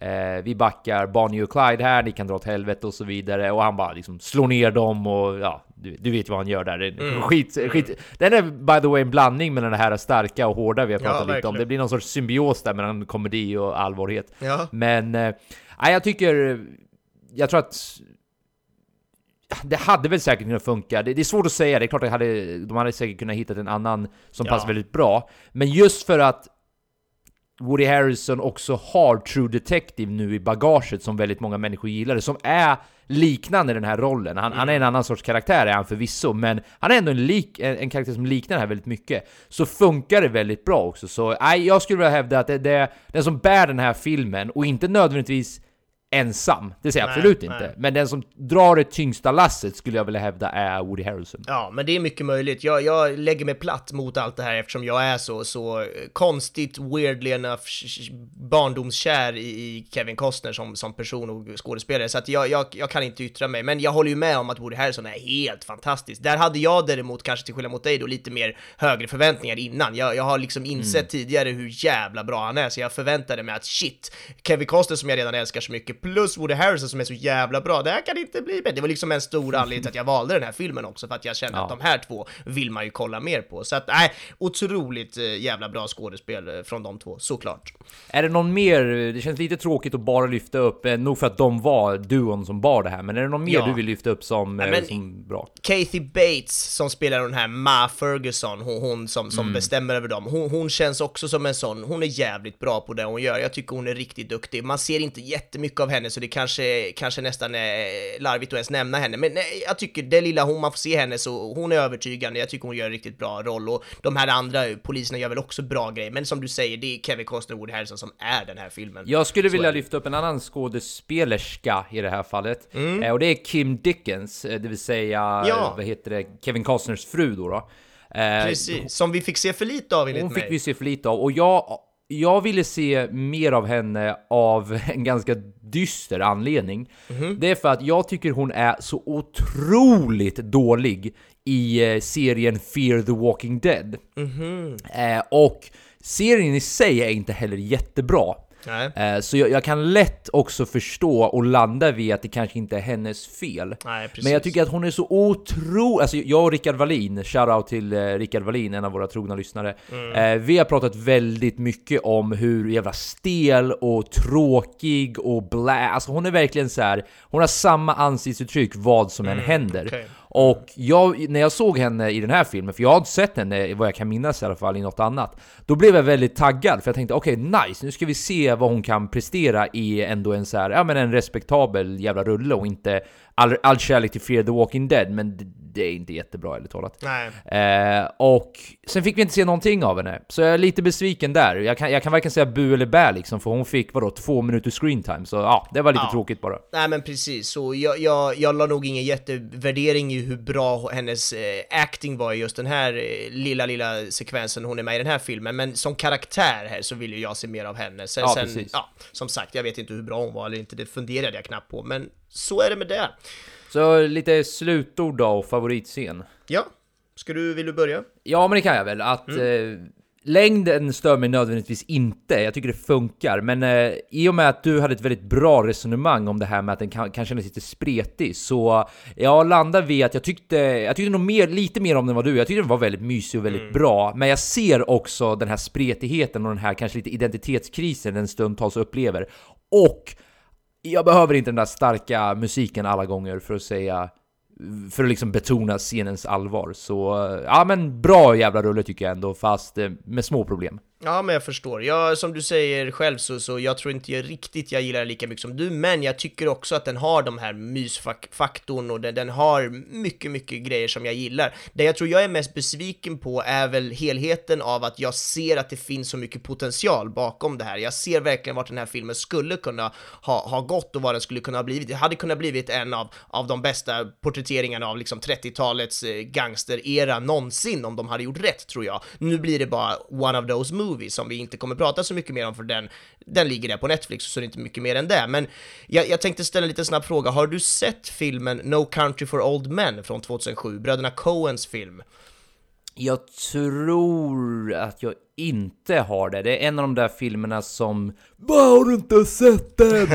eh, vi backar Bonnie och Clyde här, ni kan dra åt helvete och så vidare och han bara liksom slår ner dem och ja, du, du vet vad han gör där. Det är Skit, skit. Den är by the way en blandning mellan det här starka och hårda vi har Ja, pratat lite om. verkligen. Det blir någon sorts symbios där mellan komedi och allvarlighet. Ja. Men, eh, jag tycker, jag tror att det hade väl säkert kunnat funka. Det, det är svårt att säga, det är klart att hade, de hade säkert kunnat hitta en annan som Ja. passar väldigt bra. Men just för att Woody Harrelson också har True Detective nu i bagaget som väldigt många människor gillar, som är liknande den här rollen. Han, han är en annan sorts karaktär är han förvisso, men han är ändå en, lik, en, en karaktär som liknar det här väldigt mycket. Så funkar det väldigt bra också. Så nej, jag skulle vilja hävda att det, det den som bär den här filmen, och inte nödvändigtvis ensam. Det säger jag Nej, absolut nej. inte. Men den som drar det tyngsta lasset skulle jag vilja hävda är Woody Harrelson. Ja, men det är mycket möjligt. Jag, jag lägger mig platt mot allt det här eftersom jag är så, så konstigt, weirdly enough, barndomskär i, i Kevin Costner som, som person och skådespelare, så att jag, jag, jag kan inte yttra mig. Men jag håller ju med om att Woody Harrelson är helt fantastisk. Där hade jag däremot, kanske till skillnad mot dig då, lite mer högre förväntningar innan. Jag, jag har liksom insett tidigare hur jävla bra han är, så jag förväntade mig att shit, Kevin Costner som jag redan älskar så mycket, plus Woody Harrelson som är så jävla bra, det här kan inte bli bättre. Det var liksom en stor anledning till att jag valde den här filmen också, för att jag kände att Ja. de här två vill man ju kolla mer på. Så att nej, otroligt eh, jävla bra skådespel eh, från de två, såklart. Är det någon mer, det känns lite tråkigt att bara lyfta upp, eh, nog för att de var duon som bar det här, men är det någon mer Ja. du vill lyfta upp som, eh, men- som bra? Kathy Bates som spelar den här Ma Ferguson, hon, hon som, Mm. som bestämmer över dem, hon, hon känns också som en sån, hon är jävligt bra på det hon gör, jag tycker hon är riktigt duktig. Man ser inte jättemycket av henne så det kanske, kanske nästan är larvigt att ens nämna henne, men nej, jag tycker det lilla hon man får se henne så hon är övertygande, jag tycker hon gör en riktigt bra roll och de här andra poliserna gör väl också bra grejer, men som du säger, det är Kevin Costner och Woody Harrelson som är den här filmen. Jag skulle Så vilja lyfta upp en annan skådespelerska i det här fallet. Mm. Eh, och det är Kim Dickens, eh, det vill säga, Ja. eh, vad heter det, Kevin Costners fru då. då. Eh, Precis, som vi fick se för lite av enligt Hon fick mig. vi se för lite av och jag, jag ville se mer av henne av en ganska dyster anledning. Mhm. Det är för att jag tycker hon är så otroligt dålig i eh, serien Fear the Walking Dead. Mhm. Eh, och serien i sig är inte heller jättebra. Nej. Eh, Så jag, jag kan lätt också förstå och landa vid att det kanske inte är hennes fel. Nej. Men jag tycker att hon är så otrolig, alltså jag och Rickard Wallin, shoutout till eh, Rickard Wallin, en av våra trogna lyssnare. Mm. Eh, vi har pratat väldigt mycket om hur jävla stel och tråkig och blä, alltså hon är verkligen så här. hon har samma ansiktsuttryck vad som än händer. Mm, okej. Och jag, när jag såg henne i den här filmen, för jag har inte sett henne vad jag kan minnas i alla fall i något annat, då blev jag väldigt taggad för jag tänkte okej nice, nu ska vi se vad hon kan prestera i ändå en så här, ja men en respektabel jävla rulle och inte all, all kärlek till Fear the Walking Dead, men det, är inte jättebra ärligt talat. Nej. Eh, och sen fick vi inte se någonting av henne, så jag är lite besviken där. Jag kan, jag kan varken säga bu eller bä liksom, för hon fick vadå, två minuter screen time, så ja, det var lite Ja. tråkigt bara. Nej men precis, så jag, jag, jag la nog ingen jättevärdering i hur bra hennes eh, acting var i just den här eh, lilla, lilla sekvensen hon är med i den här filmen, men som karaktär här så vill ju jag se mer av henne. Sen, Ja, sen, ja, som sagt, jag vet inte hur bra hon var eller inte, det funderade jag knappt på, men så är det med det. Så lite slutord då och favoritscen. Ja, ska du, vill du börja? Ja, men det kan jag väl. Att Mm. eh, längden stör mig nödvändigtvis inte. Jag tycker det funkar. Men eh, i och med att du hade ett väldigt bra resonemang om det här med att den kan, kan kännas lite spretig, så jag landar vid att jag tyckte, jag tyckte nog mer, lite mer om den vad du. Jag tyckte den var väldigt mysig och väldigt Mm. bra. Men jag ser också den här spretigheten och den här kanske lite identitetskrisen den stundtals upplever. Och jag behöver inte den där starka musiken alla gånger för att säga för att liksom betona scenens allvar. Så eh, ja, men bra jävla rulle tycker jag ändå, fast eh, med små problem. Ja, men jag förstår. Jag, som du säger själv så, så jag tror inte jag riktigt jag gillar den lika mycket som du, men jag tycker också att den har de här mysfaktorn och den, den har mycket, mycket grejer som jag gillar. Det jag tror jag är mest besviken på är väl helheten av att jag ser att det finns så mycket potential bakom det här. Jag ser verkligen vart den här filmen skulle kunna ha, ha gått och vad den skulle kunna ha blivit. Det hade kunnat blivit en av, av de bästa porträtteringarna av liksom 30-talets eh, gangsterera någonsin om de hade gjort rätt, tror jag. Nu blir det bara one of those movies som vi inte kommer prata så mycket mer om för den, den ligger där på Netflix så det är inte mycket mer än det. Men jag, jag tänkte ställa en lite snabb fråga. Har du sett filmen No Country for Old Men från 2007? Bröderna Coens film. Jag tror att jag inte har det. Det är en av de där filmerna som Vad har du inte sett den? så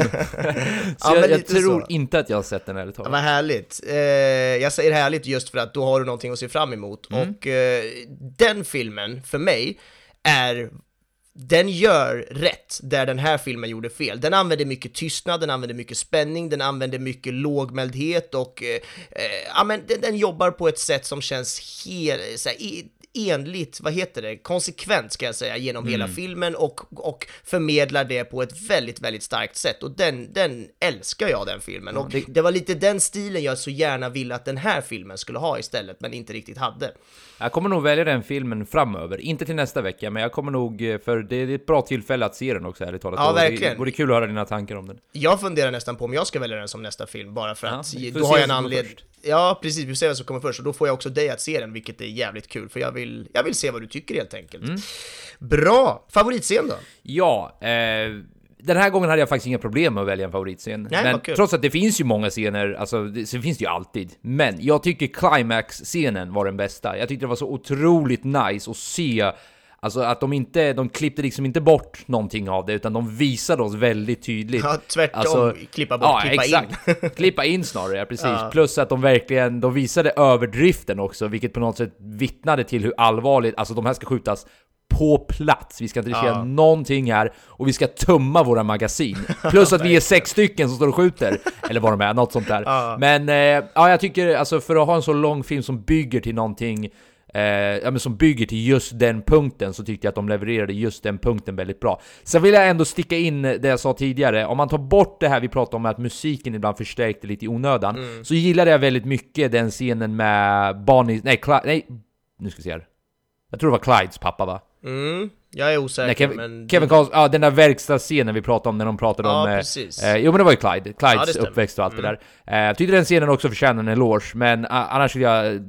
Ja, jag, jag tror så. inte att jag har sett den ärligt Ja, talat. vad härligt. Eh, jag säger härligt just för att då har du någonting att se fram emot. Och eh, den filmen, för mig, är den gör rätt där den här filmen gjorde fel. Den använder mycket tystnad, den använder mycket spänning, den använder mycket lågmäldhet och eh, eh ja, men den, den jobbar på ett sätt som känns helt, så här, enligt, vad heter det, konsekvent ska jag säga, genom hela filmen och, och förmedlar det på ett väldigt, väldigt starkt sätt. Och den, den älskar jag, den filmen. Och det- det var lite den stilen jag så gärna ville att den här filmen skulle ha istället, men inte riktigt hade. Jag kommer nog välja den filmen framöver, inte till nästa vecka, men jag kommer nog, eh, för det är ett bra tillfälle att se den också ärligt talat. Ja, Och Det verkligen. vore kul att höra dina tankar om den. Jag funderar nästan på om jag ska välja den som nästa film, bara för Ja, att då har jag en anledning. Ja, precis, vi får se vem som kommer först, och då får jag också dig att se den, vilket är jävligt kul, för jag vill, jag vill se vad du tycker helt enkelt. Mm. Bra! Favoritscen då? Ja, eh, den här gången hade jag faktiskt inga problem med att välja en favoritscen. Nej, men trots att det finns ju många scener, alltså det, så finns det ju alltid. Men jag tycker climax-scenen var den bästa. Jag tyckte det var så otroligt nice att se Alltså att de inte, de klippte liksom inte bort någonting av det, utan de visade oss väldigt tydligt. Ja, tvärtom, Alltså, klippa bort, ja, klippa exakt. in. klippa in snarare, ja, precis. Ja. Plus att de verkligen, de visade överdriften också, vilket på något sätt vittnade till hur allvarligt, alltså de här ska skjutas på plats. Vi ska inte riskera Ja. någonting här och vi ska tumma våra magasin. Plus att vi är sex stycken som står och skjuter. Eller vad de är, något sånt där. Ja. Men eh, ja, jag tycker alltså för att ha en så lång film som bygger till någonting Eh, ja, men som bygger till just den punkten så tyckte jag att de levererade just den punkten väldigt bra. Sen vill jag ändå sticka in det jag sa tidigare, om man tar bort det här vi pratade om att musiken ibland förstärkte lite i onödan, Mm. så gillade jag väldigt mycket den scenen med Bonnie, nej, Cly, nej, nu ska vi se här. Jag tror det var Clydes pappa va? Mm, jag är osäker, Nej, Kevin, men... Kevin Karlsson, ja den där verkstadsscenen vi pratade om när de pratade Ja, om... eh. Eh, jo men det var ju Clyde, Ja, Clydes. Mm. uppväxt och allt det där. Eh, jag tyckte den scenen också förtjänar en eloge, men a- annars vill jag...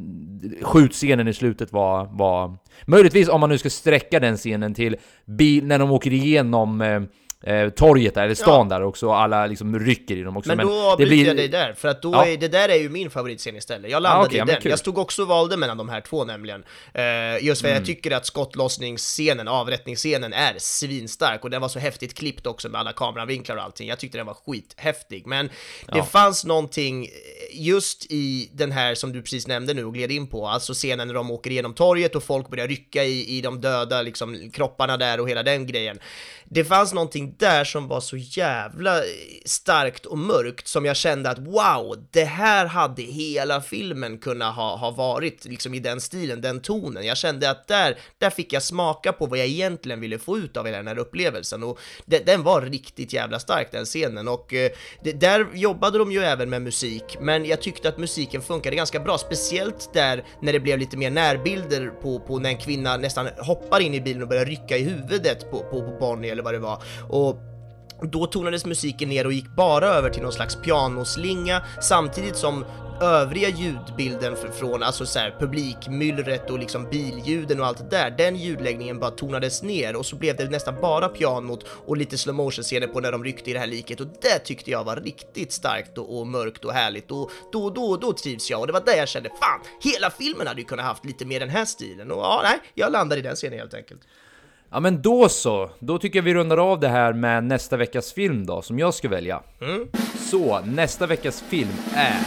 Skjutscenen i slutet var, var... Möjligtvis om man nu ska sträcka den scenen till bil, när de åker igenom eh, eh, torget där, eller stan där också, och alla liksom rycker i dem också. Men, då det avbryter jag dig där, för att då Ja. är, det där är ju min favoritscen istället. Jag landade Ah, okej, i ja, men den. Jag stod också och valde mellan de här två nämligen. Eh, just för Mm. jag tycker att skottlossningsscenen, avrättningsscenen är svinstark och den var så häftigt klippt också med alla kameravinklar och allting. Jag tyckte den var skithäftig. Men det Ja. fanns någonting just i den här som du precis nämnde nu och gled in på, alltså scenen när de åker igenom torget och folk börjar rycka i, i de döda liksom, kropparna där och hela den grejen. Det fanns någonting där som var så jävla starkt och mörkt som jag kände att wow, det här hade hela filmen kunnat ha, ha varit liksom i den stilen, den tonen. Jag kände att där, där fick jag smaka på vad jag egentligen ville få ut av hela den här upplevelsen och det, den var riktigt jävla stark den scenen och eh, det, där jobbade de ju även med musik, men jag tyckte att musiken funkade ganska bra, speciellt där när det blev lite mer närbilder på, på när en kvinna nästan hoppar in i bilen och börjar rycka i huvudet på, på, på Bonnie eller vad det var. Och då tonades musiken ner och gick bara över till någon slags pianoslinga samtidigt som övriga ljudbilden från alltså så här, publikmyllret och liksom billjuden och allt det där, den ljudläggningen bara tonades ner. Och så blev det nästan bara pianot och lite slow motion scener på när de ryckte i det här liket. Och det tyckte jag var riktigt starkt och, och mörkt och härligt. Och då, då, då trivs jag. Och det var där jag kände fan, hela filmen hade ju kunnat haft lite mer den här stilen. Och ja, nej, jag landade i den scenen helt enkelt. Ja men då så, då tycker jag vi rundar av det här med nästa veckas film då, som jag ska välja. Mm. Så, nästa veckas film är...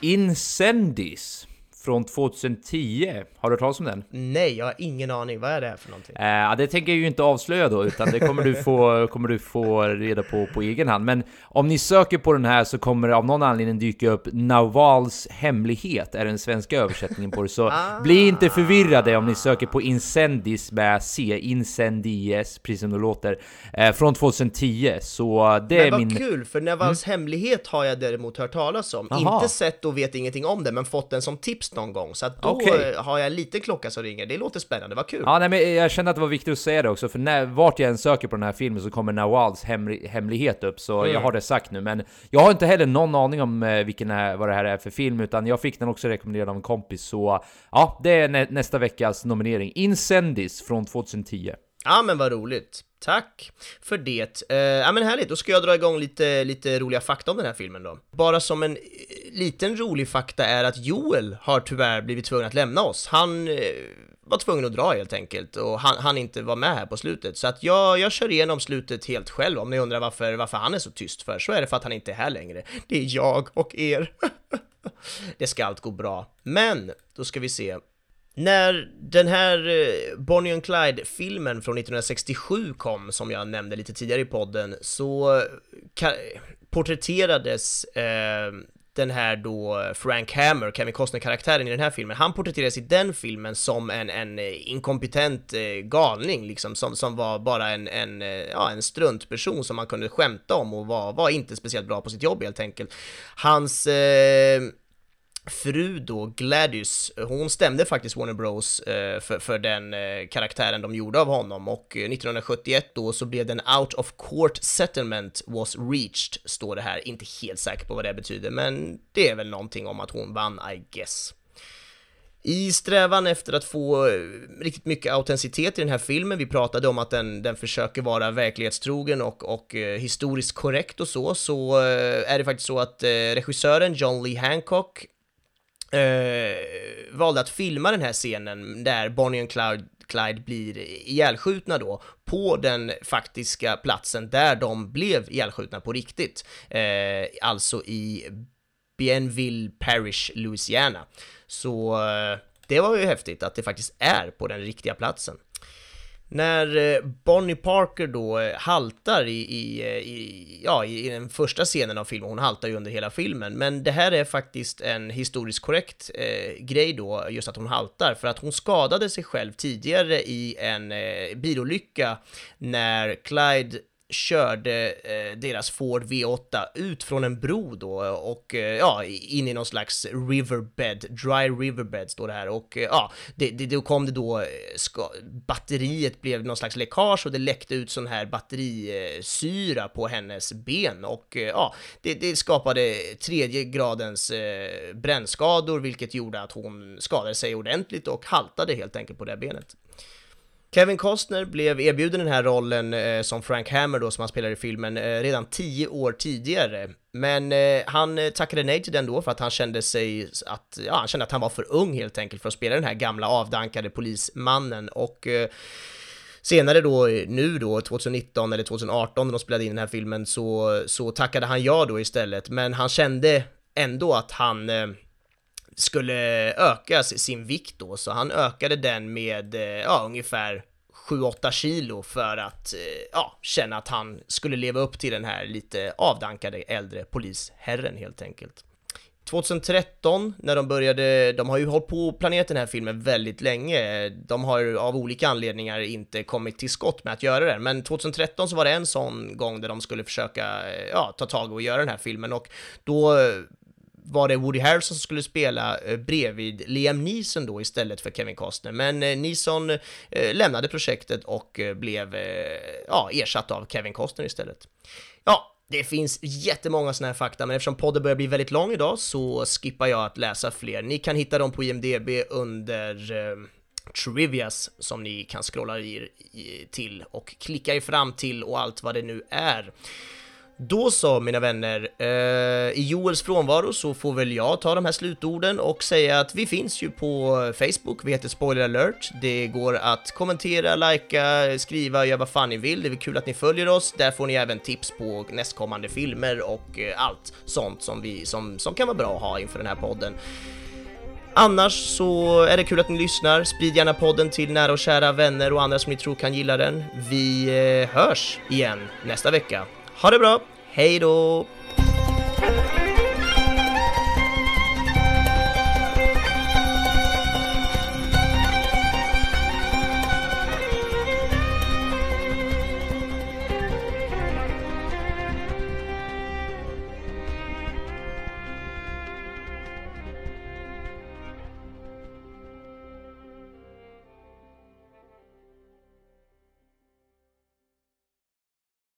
Incendies från 2010. Har du hört talas om den? Nej, jag har ingen aning, vad är det här för någonting? Eh, det tänker jag ju inte avslöja då, utan det kommer du få, kommer du få reda på på egen hand. Men om ni söker på den här så kommer det av någon anledning dyka upp Nawals hemlighet, är den svenska översättningen på det. Så bli inte förvirrade om ni söker på Incendies med C, Incendies, precis som det låter, eh, från 2010. Så det Men är vad min... kul, för Navals hemlighet har jag däremot hört talas om. Aha. Inte sett och vet ingenting om det, men fått den som tips någon gång. Så att då Okej. eh, har jag en liten klocka som ringer. Det låter spännande, vad kul. Ja, nej, men jag kände att det var viktigt att säga det också, för när, vart jag än söker på den här filmen så kommer Nawals hemli, hemlighet upp, så Mm. jag har det sagt nu. Men jag har inte heller någon aning om eh, vilken är, vad det här är för film, utan jag fick den också rekommenderad av en kompis, så ja, det är nä, nästa veckas nominering. Incendies från 2010. Ja men vad roligt. Tack för det. Eh, ja men härligt, då ska jag dra igång lite, lite roliga fakta om den här filmen då. Bara som en eh, liten rolig fakta är att Joel har tyvärr blivit tvungen att lämna oss. Han eh, var tvungen att dra helt enkelt och han, han inte var med här på slutet. Så att jag, jag kör igenom slutet helt själv om ni undrar varför, varför han är så tyst för. Så är det för att han inte är här längre. Det är jag och er. det ska allt gå bra. Men, då ska vi se. När den här eh, Bonnie and Clyde-filmen från 1967 kom, som jag nämnde lite tidigare i podden, så eh, porträtterades eh, den här då Frank Hammer, Kevin Costner-karaktären i den här filmen, han porträtterades i den filmen som en, en eh, inkompetent galning liksom, som, som var bara en, en, ja, en struntperson som man kunde skämta om och var, var inte speciellt bra på sitt jobb helt enkelt. Hans eh, fru då, Gladys, hon stämde faktiskt Warner Bros eh, för, för den eh, karaktären de gjorde av honom och eh, 1971 då så blev den out of court settlement was reached, står det här, inte helt säker på vad det betyder, men det är väl någonting om att hon vann, I guess. I strävan efter att få eh, riktigt mycket autenticitet i den här filmen, vi pratade om att den, den försöker vara verklighetstrogen och, och eh, historiskt korrekt och så, så eh, är det faktiskt så att eh, regissören John Lee Hancock eh, valde att filma den här scenen där Bonnie och Clyde, Clyde blir ihjälskjutna då på den faktiska platsen där de blev ihjälskjutna på riktigt, eh, alltså i Bienville Parish, Louisiana. Så eh, det var ju häftigt att det faktiskt är på den riktiga platsen. När eh, Bonnie Parker då eh, haltar i, i, eh, i, ja, i den första scenen av filmen, hon haltar ju under hela filmen, men det här är faktiskt en historiskt korrekt eh, grej då, just att hon haltar, för att hon skadade sig själv tidigare i en eh, bilolycka när Clyde körde eh, deras Ford V8 ut från en bro då och eh, ja, in i någon slags riverbed, dry riverbed står det här och eh, ja, det, det, då kom det då, eh, ska, batteriet blev någon slags läckage och det läckte ut sån här batterisyra på hennes ben och eh, ja, det, det, skapade tredje gradens eh, brännskador vilket gjorde att hon skadade sig ordentligt och haltade helt enkelt på det benet. Kevin Costner blev erbjuden den här rollen eh, som Frank Hammer då, som han spelar i filmen, eh, redan tio år tidigare. Men eh, han eh, tackade nej till den då för att han kände sig att, ja, han kände att han var för ung helt enkelt för att spela den här gamla avdankade polismannen och eh, Senare då, eh, nu då, 2019 eller 2018 när de spelade in den här filmen så, så tackade han ja då istället, men han kände ändå att han eh, skulle öka sin vikt då, så han ökade den med eh, ja, ungefär 7-8 kilo för att eh, ja, känna att han skulle leva upp till den här lite avdankade äldre polisherren helt enkelt. 2013 när de började, de har ju hållit på och planerat den här filmen väldigt länge, de har av olika anledningar inte kommit till skott med att göra den, men 2013 så var det en sån gång där de skulle försöka, eh, ja, ta tag och göra den här filmen. Och då var det Woody Harrelson som skulle spela eh, bredvid Liam Neeson då istället för Kevin Costner, men eh, Neeson eh, lämnade projektet och blev ja, ersatt av Kevin Costner istället. Ja, det finns jättemånga sådana här fakta, men eftersom podden börjar bli väldigt lång idag så skippar jag att läsa fler. Ni kan hitta dem på IMDB under eh, Trivias som ni kan scrolla i, i, till och klicka er fram till och allt vad det nu är. Då så mina vänner, eh, i Joels frånvaro så får väl jag ta de här slutorden och säga att vi finns ju på Facebook, vi heter Spoiler alert. Det går att kommentera, likea, skriva, göra vad fan ni vill. Det är väl kul att ni följer oss. Där får ni även tips på nästkommande filmer och eh, allt sånt som, vi, som, som kan vara bra att ha inför den här podden. Annars så är det kul att ni lyssnar. Sprid gärna podden till nära och kära vänner och andra som ni tror kan gilla den. Vi eh, hörs igen nästa vecka. Ha det bra! Hej då!